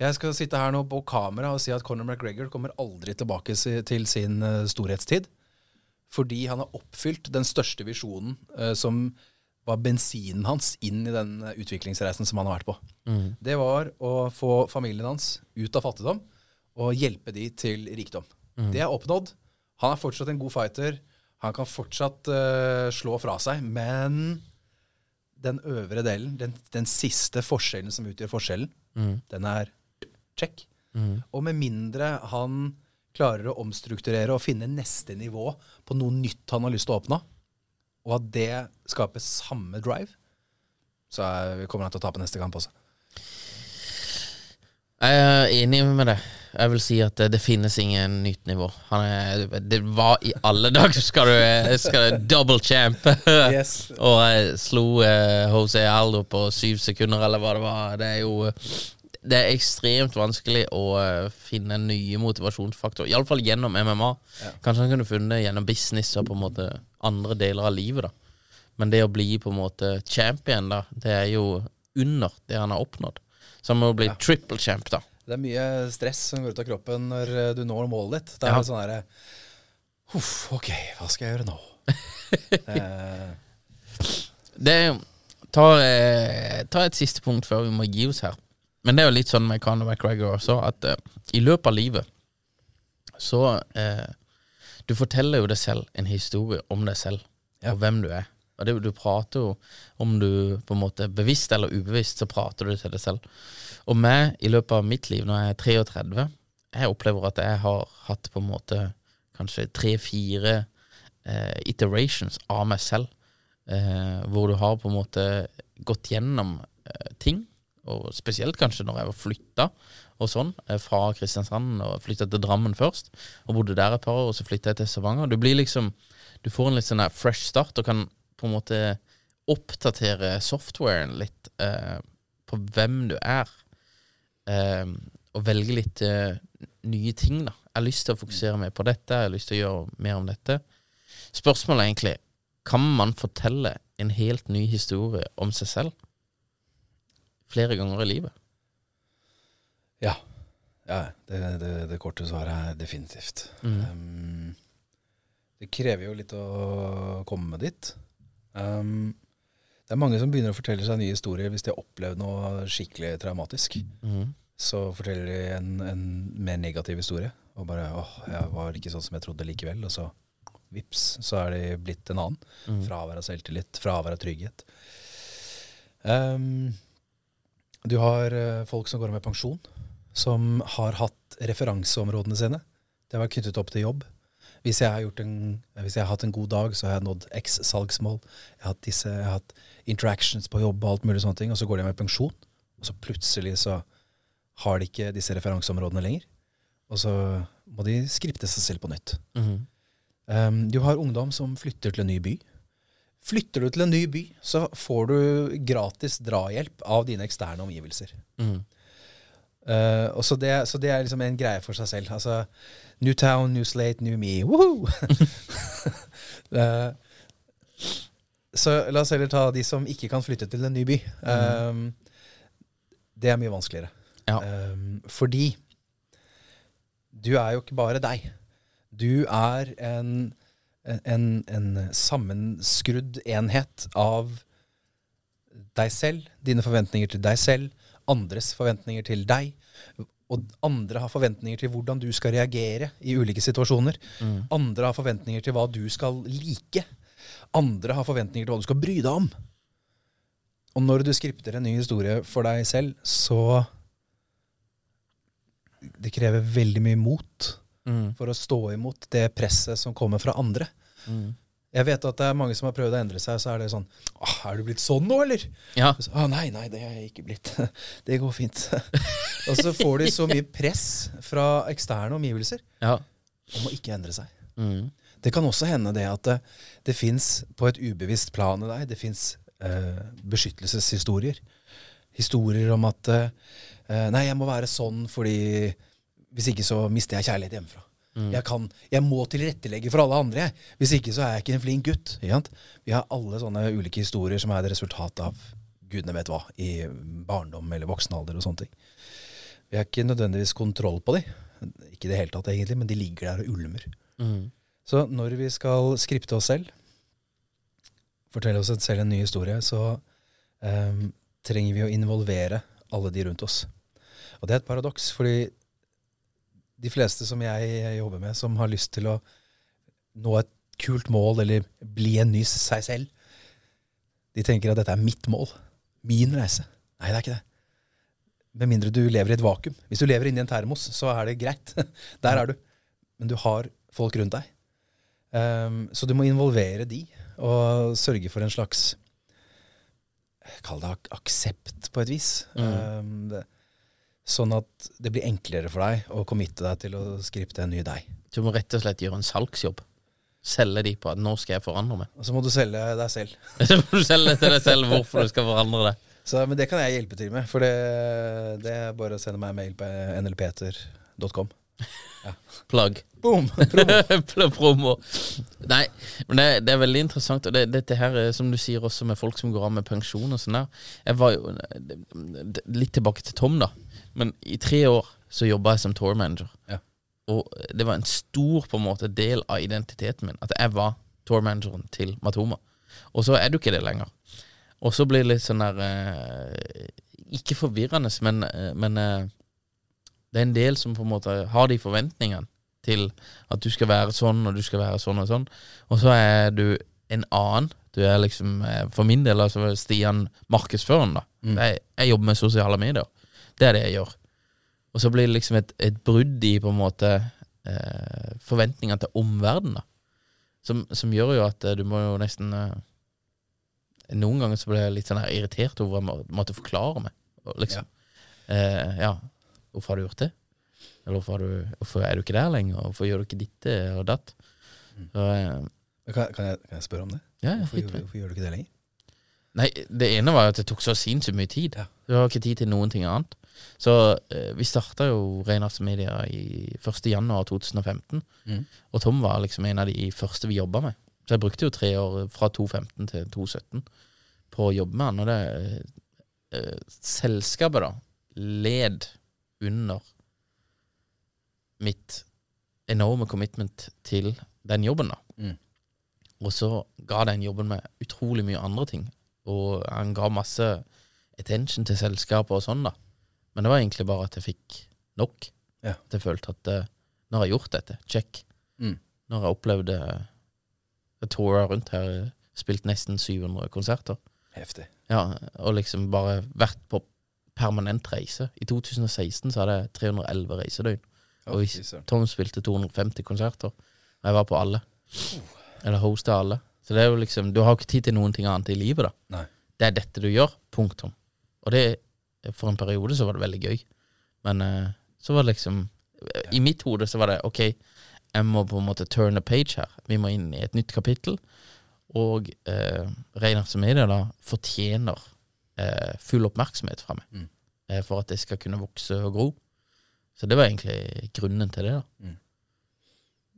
Jeg skal sitte her nå på kamera og si at Conor McGregor kommer aldri tilbake til sin eh, storhetstid. Fordi han har oppfylt den største visjonen eh, som var bensinen hans inn i den eh, utviklingsreisen som han har vært på. Det var å få familien hans ut av fattigdom og hjelpe de til rikdom. Det er oppnådd. Han er fortsatt en god fighter. Han kan fortsatt uh, slå fra seg, men den øvre delen, den, den siste forskjellen som utgjør forskjellen, den er check. Og med mindre han klarer å omstrukturere og finne neste nivå på noe nytt han har lyst til å oppnå, og at det skaper samme drive, så er, kommer han til å tape neste kamp også. Jeg er enig med deg. Jeg vil si at det, det finnes ingen nytt nivå. Han er, det var i alle dager skal du, skal du double champ. Yes. og jeg slo eh, Jose Aldo på syv sekunder, eller hva det var. Det er jo Det er ekstremt vanskelig å eh, finne nye motivasjonsfaktorer. Iallfall gjennom MMA. Kanskje han kunne funnet gjennom business og på en måte andre deler av livet. da Men det å bli på en måte champion, da, det er jo under det han har oppnådd. Så han må bli triple champ, da. Det er mye stress som går ut av kroppen når eh, du når målet ditt. Det er Ja. sånn herre Huff, ok, hva skal jeg gjøre nå? eh, Det er ta, eh, ta et siste punkt før vi må gi oss her. Men det er jo litt sånn med Conor McGregor også, at uh, i løpet av livet så uh, Du forteller jo deg selv en historie om deg selv, og hvem du er. Og det, du prater jo om du på en måte bevisst eller ubevisst, så prater du til deg selv. Og meg, i løpet av mitt liv, når jeg er 33, jeg opplever at jeg har hatt på en måte kanskje tre-fire eh, iterations av meg selv, eh, hvor du har på en måte gått gjennom eh, ting, og spesielt kanskje når jeg var flytta og sånn, eh, fra Kristiansand og flytta til Drammen først, og bodde der et par år, og så flytta jeg til Stavanger. Du blir liksom Du får en litt sånn der fresh start og kan på en måte oppdatere softwaren litt eh, på hvem du er, eh, og velge litt eh, nye ting, da. Jeg har lyst til å fokusere mer på dette, jeg har lyst til å gjøre mer om dette. Spørsmålet er egentlig kan man fortelle en helt ny historie om seg selv flere ganger i livet? Ja. ja det, det, det korte svaret er definitivt. Um, det krever jo litt å komme dit. Um, det er mange som begynner å fortelle seg nye historier hvis de har opplevd noe skikkelig traumatisk. Så forteller de en, en mer negativ historie. Og bare 'åh, jeg var ikke sånn som jeg trodde likevel'. Og så vips, så er de blitt en annen. Fravær av selvtillit, fravær av trygghet. Um, du har eh, folk som går med pensjon, som har hatt referanseområdene sine. Det vært knyttet opp til jobb. Hvis jeg, har gjort en, hvis jeg har hatt en god dag, så har jeg nådd X salgsmål. Jeg har hatt, disse, jeg har hatt interactions på jobb og alt mulig sånne ting, og så går de med pensjon. Og så plutselig så har de ikke disse referanseområdene lenger. Og så må de skripte seg selv på nytt. Um, du har ungdom som flytter til en ny by. Flytter du til en ny by, så får du gratis drahjelp av dine eksterne omgivelser. Uh, og så, det, så det er liksom en greie for seg selv. Altså, New town, new slate, new me. Woohoo! Uh, så la oss heller ta de som ikke kan flytte til en ny by. Um, det er mye vanskeligere. Ja. Um, fordi du er jo ikke bare deg. Du er en, en, en sammenskrudd enhet av deg selv, dine forventninger til deg selv, andres forventninger til deg. Og andre har forventninger til hvordan du skal reagere i ulike situasjoner. Andre har forventninger til hva du skal like. Andre har forventninger til hva du skal bry deg om. Og når du skripter en ny historie for deg selv, så Det krever veldig mye mot for å stå imot det presset som kommer fra andre. Jeg vet at det er mange som har prøvd å endre seg, så er det sånn Åh, er du blitt sånn nå, eller? Ja. Så, «Å, nei, nei, det er jeg ikke blitt. Det går fint. og så får de så mye press fra eksterne omgivelser Ja. om å ikke endre seg. Mm. Det kan også hende det at det, det fins på et ubevisst plan i deg, det fins eh, beskyttelseshistorier. Historier om at eh, Nei, jeg må være sånn fordi hvis ikke så mister jeg kjærlighet hjemmefra. Jeg, kan, jeg må tilrettelegge for alle andre. Jeg. Hvis ikke så er jeg ikke en flink gutt. Vi har alle sånne ulike historier som er et resultat av gudene vet hva, i barndom eller voksen alder og sånne ting. Vi har ikke nødvendigvis kontroll på de. Ikke i det hele tatt, egentlig, men de ligger der og ulmer. Så når vi skal skripte oss selv, fortelle oss selv en ny historie, så um, trenger vi å involvere alle de rundt oss. Og det er et paradoks, fordi de fleste som jeg jobber med, som har lyst til å nå et kult mål eller bli en ny seg selv, de tenker at dette er mitt mål. Min reise. Nei, det er ikke det. Med mindre du lever i et vakuum. Hvis du lever inni en termos, så er det greit. Der er du. Men du har folk rundt deg. Um, så du må involvere de, og sørge for en slags Kall det ak aksept, på et vis. Ehm, det, sånn at det blir enklere for deg å committe deg til å skripte en ny deg. Du må rett og slett gjøre en salgsjobb. Selge de på at 'nå skal jeg forandre meg'. Og så må du selge deg selv. Så må du selge til deg selv hvorfor du skal forandre deg. Så, men det kan jeg hjelpe til med, for det, det er bare å sende meg en mail på nlpeter.com. Plagg. Boom! Promo. Promo. Nei, men det, det er veldig interessant. Og det, dette her, er, som du sier også med folk som går av med pensjon og sånn der. Jeg var jo Litt tilbake til Tom, da. Men i tre år så jobba jeg som tour manager. Ja. Og det var en stor på en måte del av identiteten min at jeg var tour manageren til Matoma. Og så er du ikke det lenger. Og så blir det litt sånn der eh, Ikke forvirrende, men, eh, men eh, det er en del som på en måte har de forventningene til at du skal være sånn, og du skal være sånn og sånn. Og så er du en annen. Du er liksom, eh, for min del, altså Stian markedsføreren, da. Jeg, jeg jobber med sosiale medier. Det er det jeg gjør. Og så blir det liksom et, et brudd i på en måte eh, forventningene til omverdenen. da. Som, som gjør jo at eh, du må jo nesten eh, Noen ganger så blir jeg litt sånn her irritert over å jeg måtte forklare meg. liksom. Ja. Eh, ja, hvorfor har du gjort det? Eller hvorfor, du, hvorfor er du ikke der lenger? Hvorfor gjør du ikke ditt og datt? Så, eh, Kan, kan, jeg, kan jeg spørre om det? ja, ja, Hvorfor, gjør- hvorfor gjør du ikke det lenger? Nei, det ene var jo at det tok så sinnssykt mye tid. Ja. Du har ikke tid til noen ting annet. Så eh, vi starta jo Reinhards Media i 1. januar 2015. Mhm. Og Tom var liksom en av de første vi jobba med. Så jeg brukte jo tre år fra 2015 til 2017 på å jobbe med han. Og det eh, Selskapet, da, led under mitt enorme commitment til den jobben, da. Mm. Og så ga den jobben meg utrolig mye andre ting. Og han ga masse attention til selskapet og sånn, da. Men det var egentlig bare at jeg fikk nok. Ja. At jeg følte at eh, nå har jeg gjort dette. Check. Mm. Nå har jeg opplevd eh, Jeg toura rundt her, spilt nesten 700 konserter. Heftig. Ja, og liksom bare vært på permanent reise. I 2016 så hadde jeg 311 reisedøgn. Oh, Og vi- Tom spilte 250 konserter, og jeg var på alle. Eller hosta alle. Så det er jo liksom Du har ikke tid til noen ting annet i livet, da. Nei. Det er dette du gjør. Punktum. Og det For en periode så var det veldig gøy. Men eh, så var det liksom I mitt hode så var det OK, jeg må på en måte turn a page her. Vi må inn i et nytt kapittel. Og eh, er Media da fortjener eh, full oppmerksomhet fra meg. Mm. Eh, for at det skal kunne vokse og gro. Så det var egentlig grunnen til det. da Mm.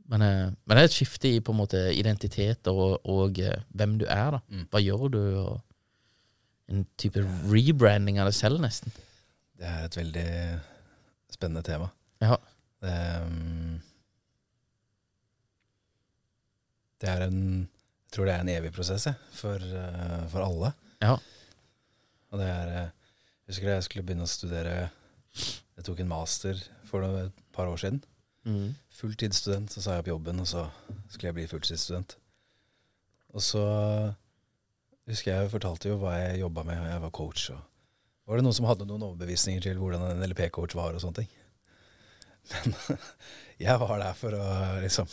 men, eh, men det er et skifte i på en måte identitet og, og eh, hvem du er. da Mm. Hva gjør du? Og en type rebranding av deg selv, nesten. Det er et veldig spennende tema. Ja. Det, um, det er en Jeg tror det er en evig prosess jeg, for, uh, for alle. Ja. Og det er uh, Jeg husker jeg skulle begynne å studere Jeg tok en master for et par år siden. Mm. Fulltidsstudent. Så sa jeg opp jobben, og så skulle jeg bli fulltidsstudent. Og så husker jeg fortalte jo hva jeg jobba med, og jeg var coach. Og var det noen som hadde noen overbevisninger til hvordan en LP-coach var og sånne ting? Men jeg var der for å liksom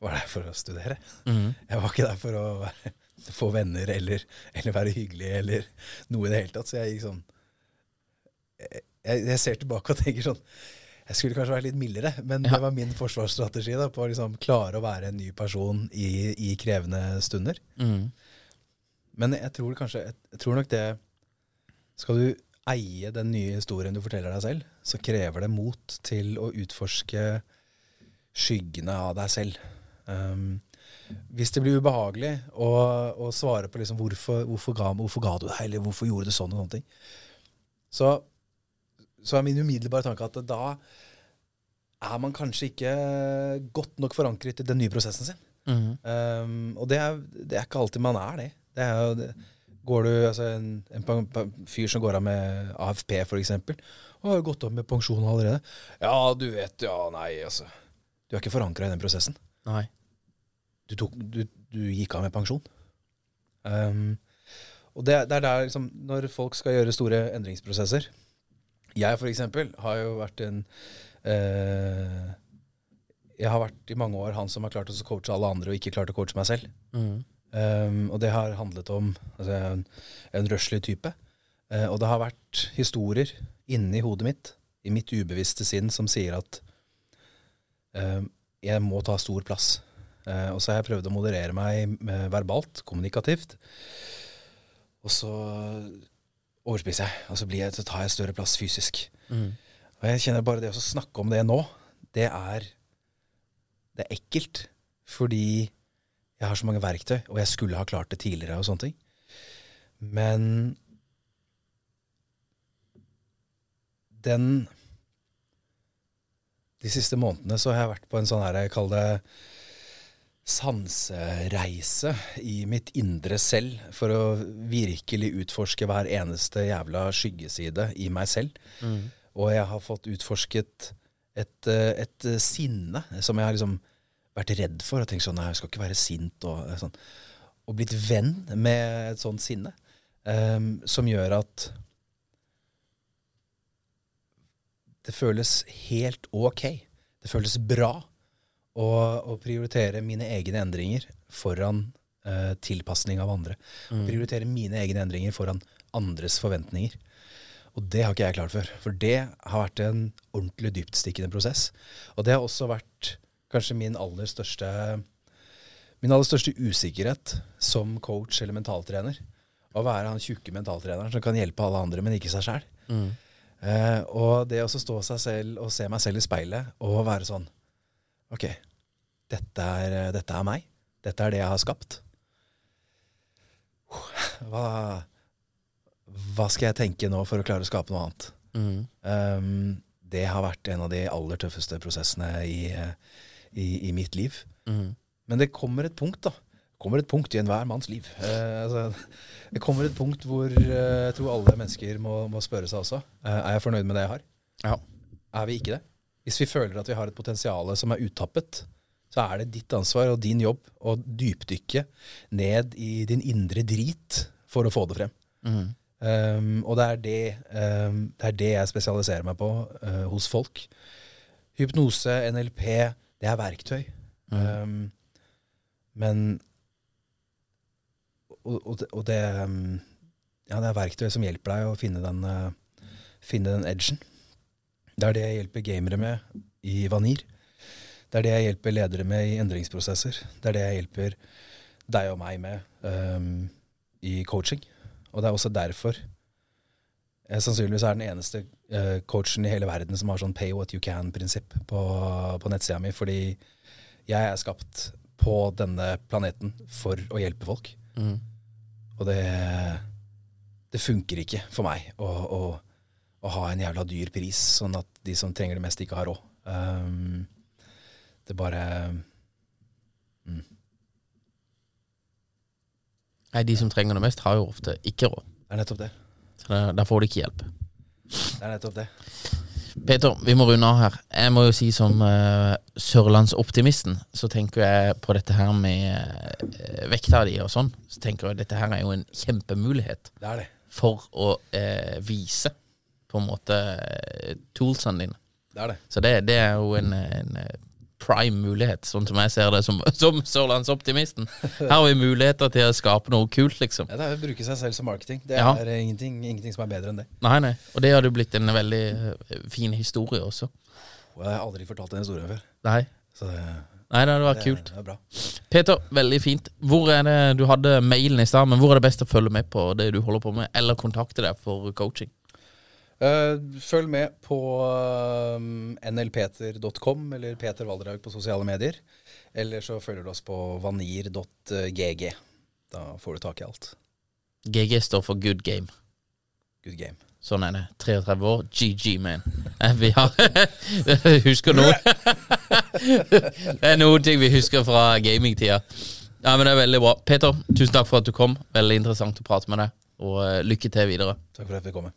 var der for å studere. Mm. Jeg var ikke der for å være, få venner eller, eller være hyggelig eller noe i det hele tatt. Så jeg gikk sånn jeg, jeg ser tilbake og tenker sånn Jeg skulle kanskje vært litt mildere, men Ja. det var min forsvarsstrategi da, på å liksom klare å være en ny person i, i krevende stunder. Mm. Men jeg tror kanskje Jeg, tror nok det Skal du eie den nye historien du forteller deg selv, så krever det mot til å utforske skyggene av deg selv. Um, hvis det blir ubehagelig å, å svare på liksom hvorfor, hvorfor, ga, hvorfor ga du deg, eller hvorfor gjorde du sånn og sånne ting, så, så er min umiddelbare tanke at da er man kanskje ikke godt nok forankret i den nye prosessen sin. Mm. Um, og det er, det er ikke alltid man er det. Det, er jo, det går du, altså en, en, fyr som går av med AFP, eksempel, og har gått av med pensjon allerede. Ja, du vet, ja, nei, altså. Du er ikke forankra i den prosessen. Nei. Du, tok, du, du gikk av med pensjon. Um, og det, det er der liksom, når folk skal gjøre store endringsprosesser Jeg for eksempel har jo vært en uh, Jeg har vært i mange år han som har klart å coache alle andre og ikke klart å coache meg selv. Mm. Um, og det har handlet om altså, en, en røslig type. Uh, og det har vært historier inni hodet mitt, i mitt ubevisste sinn, som sier at uh, jeg må ta stor plass. Uh, og så har jeg prøvd å moderere meg verbalt, kommunikativt. Og så overspiser jeg, og så, blir jeg, så tar jeg større plass fysisk. Mm. Og jeg kjenner bare det å snakke om det nå, det er Det er ekkelt. Fordi jeg har så mange verktøy, og jeg skulle ha klart det tidligere og sånne ting. Men den De siste månedene så har jeg vært på en sånn her, jeg kaller det sansereise i mitt indre selv for å virkelig utforske hver eneste jævla skyggeside i meg selv. Mm. Og jeg har fått utforsket et, eh, et sinne som jeg har liksom vært redd for. Og tenkt sånn, nei, jeg skal ikke være sint. Og, eh, sånn. og blitt venn med et sånt sinne. Um, som gjør at det føles helt ok. Det føles bra å, å prioritere mine egne endringer foran uh, tilpasning av andre. Prioritere mine egne endringer foran andres forventninger. Og det har ikke jeg klart før. For det har vært en ordentlig dyptstikkende prosess. Og det har også vært kanskje min aller største Min aller største usikkerhet som coach eller mentaltrener. Å være han tjukke mentaltreneren som kan hjelpe alle andre, men ikke seg sjæl. Eh, og det å stå seg selv og se meg selv i speilet og være sånn Ok, dette er, dette er meg. Dette er det jeg har skapt. Hva, hva skal jeg tenke nå for å klare å skape noe annet? Mm. Um, det har vært en av de aller tøffeste prosessene i, eh, i, i mitt liv. Mm. Men det kommer et punkt, da. Det kommer et punkt i enhver manns liv. Eh, altså, det kommer et punkt hvor eh, jeg tror alle mennesker må, må spørre seg også. Eh, er jeg fornøyd med det jeg har? Ja. Er vi ikke det? Hvis vi føler at vi har et potensial som er uttappet, så er det ditt ansvar og din jobb å dypdykke ned i din indre drit for å få det frem. Mm. Um, og det er det, um, det er det jeg spesialiserer meg på uh, hos folk. Hypnose, NLP, det er verktøy. Um, men og, og, og det, um, ja, det er verktøy som hjelper deg å finne den, uh, finne den edgen. Det er det jeg hjelper gamere med i Vanir. Det er det jeg hjelper ledere med i endringsprosesser. Det er det jeg hjelper deg og meg med um, i coaching. Og det er også derfor sannsynligvis er den eneste eh, coachen i hele verden som har sånn pay what you can-prinsipp på, på nettsida mi. Fordi jeg er skapt på denne planeten for å hjelpe folk. Mm. Og det, det funker ikke for meg å, å, å ha en jævla dyr pris, sånn at de som trenger det mest, ikke har råd. Um, det bare mm. Nei, de som trenger det mest, har jo ofte ikke råd. Det er nettopp det. Da får de ikke hjelp. Det er nettopp det. Peter, vi må runde av her. Jeg må jo si som uh, sørlandsoptimisten, så tenker jeg på dette her med uh, vekta di og sånn. Så tenker jeg dette her er jo en kjempemulighet Det er det. for å uh, vise på en måte toolsene dine. Det er det. Så det, det er jo en, en prime mulighet, sånn som jeg ser det som, som sørlandsoptimisten. Her har vi muligheter til å skape noe kult, liksom. Ja, det er å bruke seg selv som marketing. Det er ja. ingenting, ingenting som er bedre enn det. Nei, nei. Og det hadde jo blitt en veldig uh, fin historie også. Og jeg har aldri fortalt den historien før. Nei. Så det, Nei, det hadde vært det, kult. det er bra. Peter, veldig fint. Hvor er det, Du hadde mailen i stad, men hvor er det best å følge med på det du holder på med, eller kontakte deg for coaching? Eh, følg med på um, nlpeter.com eller Peter Valdraug på sosiale medier. Eller så følger du oss på vanir.gg. Da får du tak i alt. GG står for good game. Good game. Sånn er det. 33 år, GG, man. Eh, Vi har Husker noe Det er noen ting vi husker fra gamingtida. Ja, men det er veldig bra. Peter, tusen takk for at du kom. Veldig interessant å prate med deg. Og eh, lykke til videre. Takk for at jeg kom. med.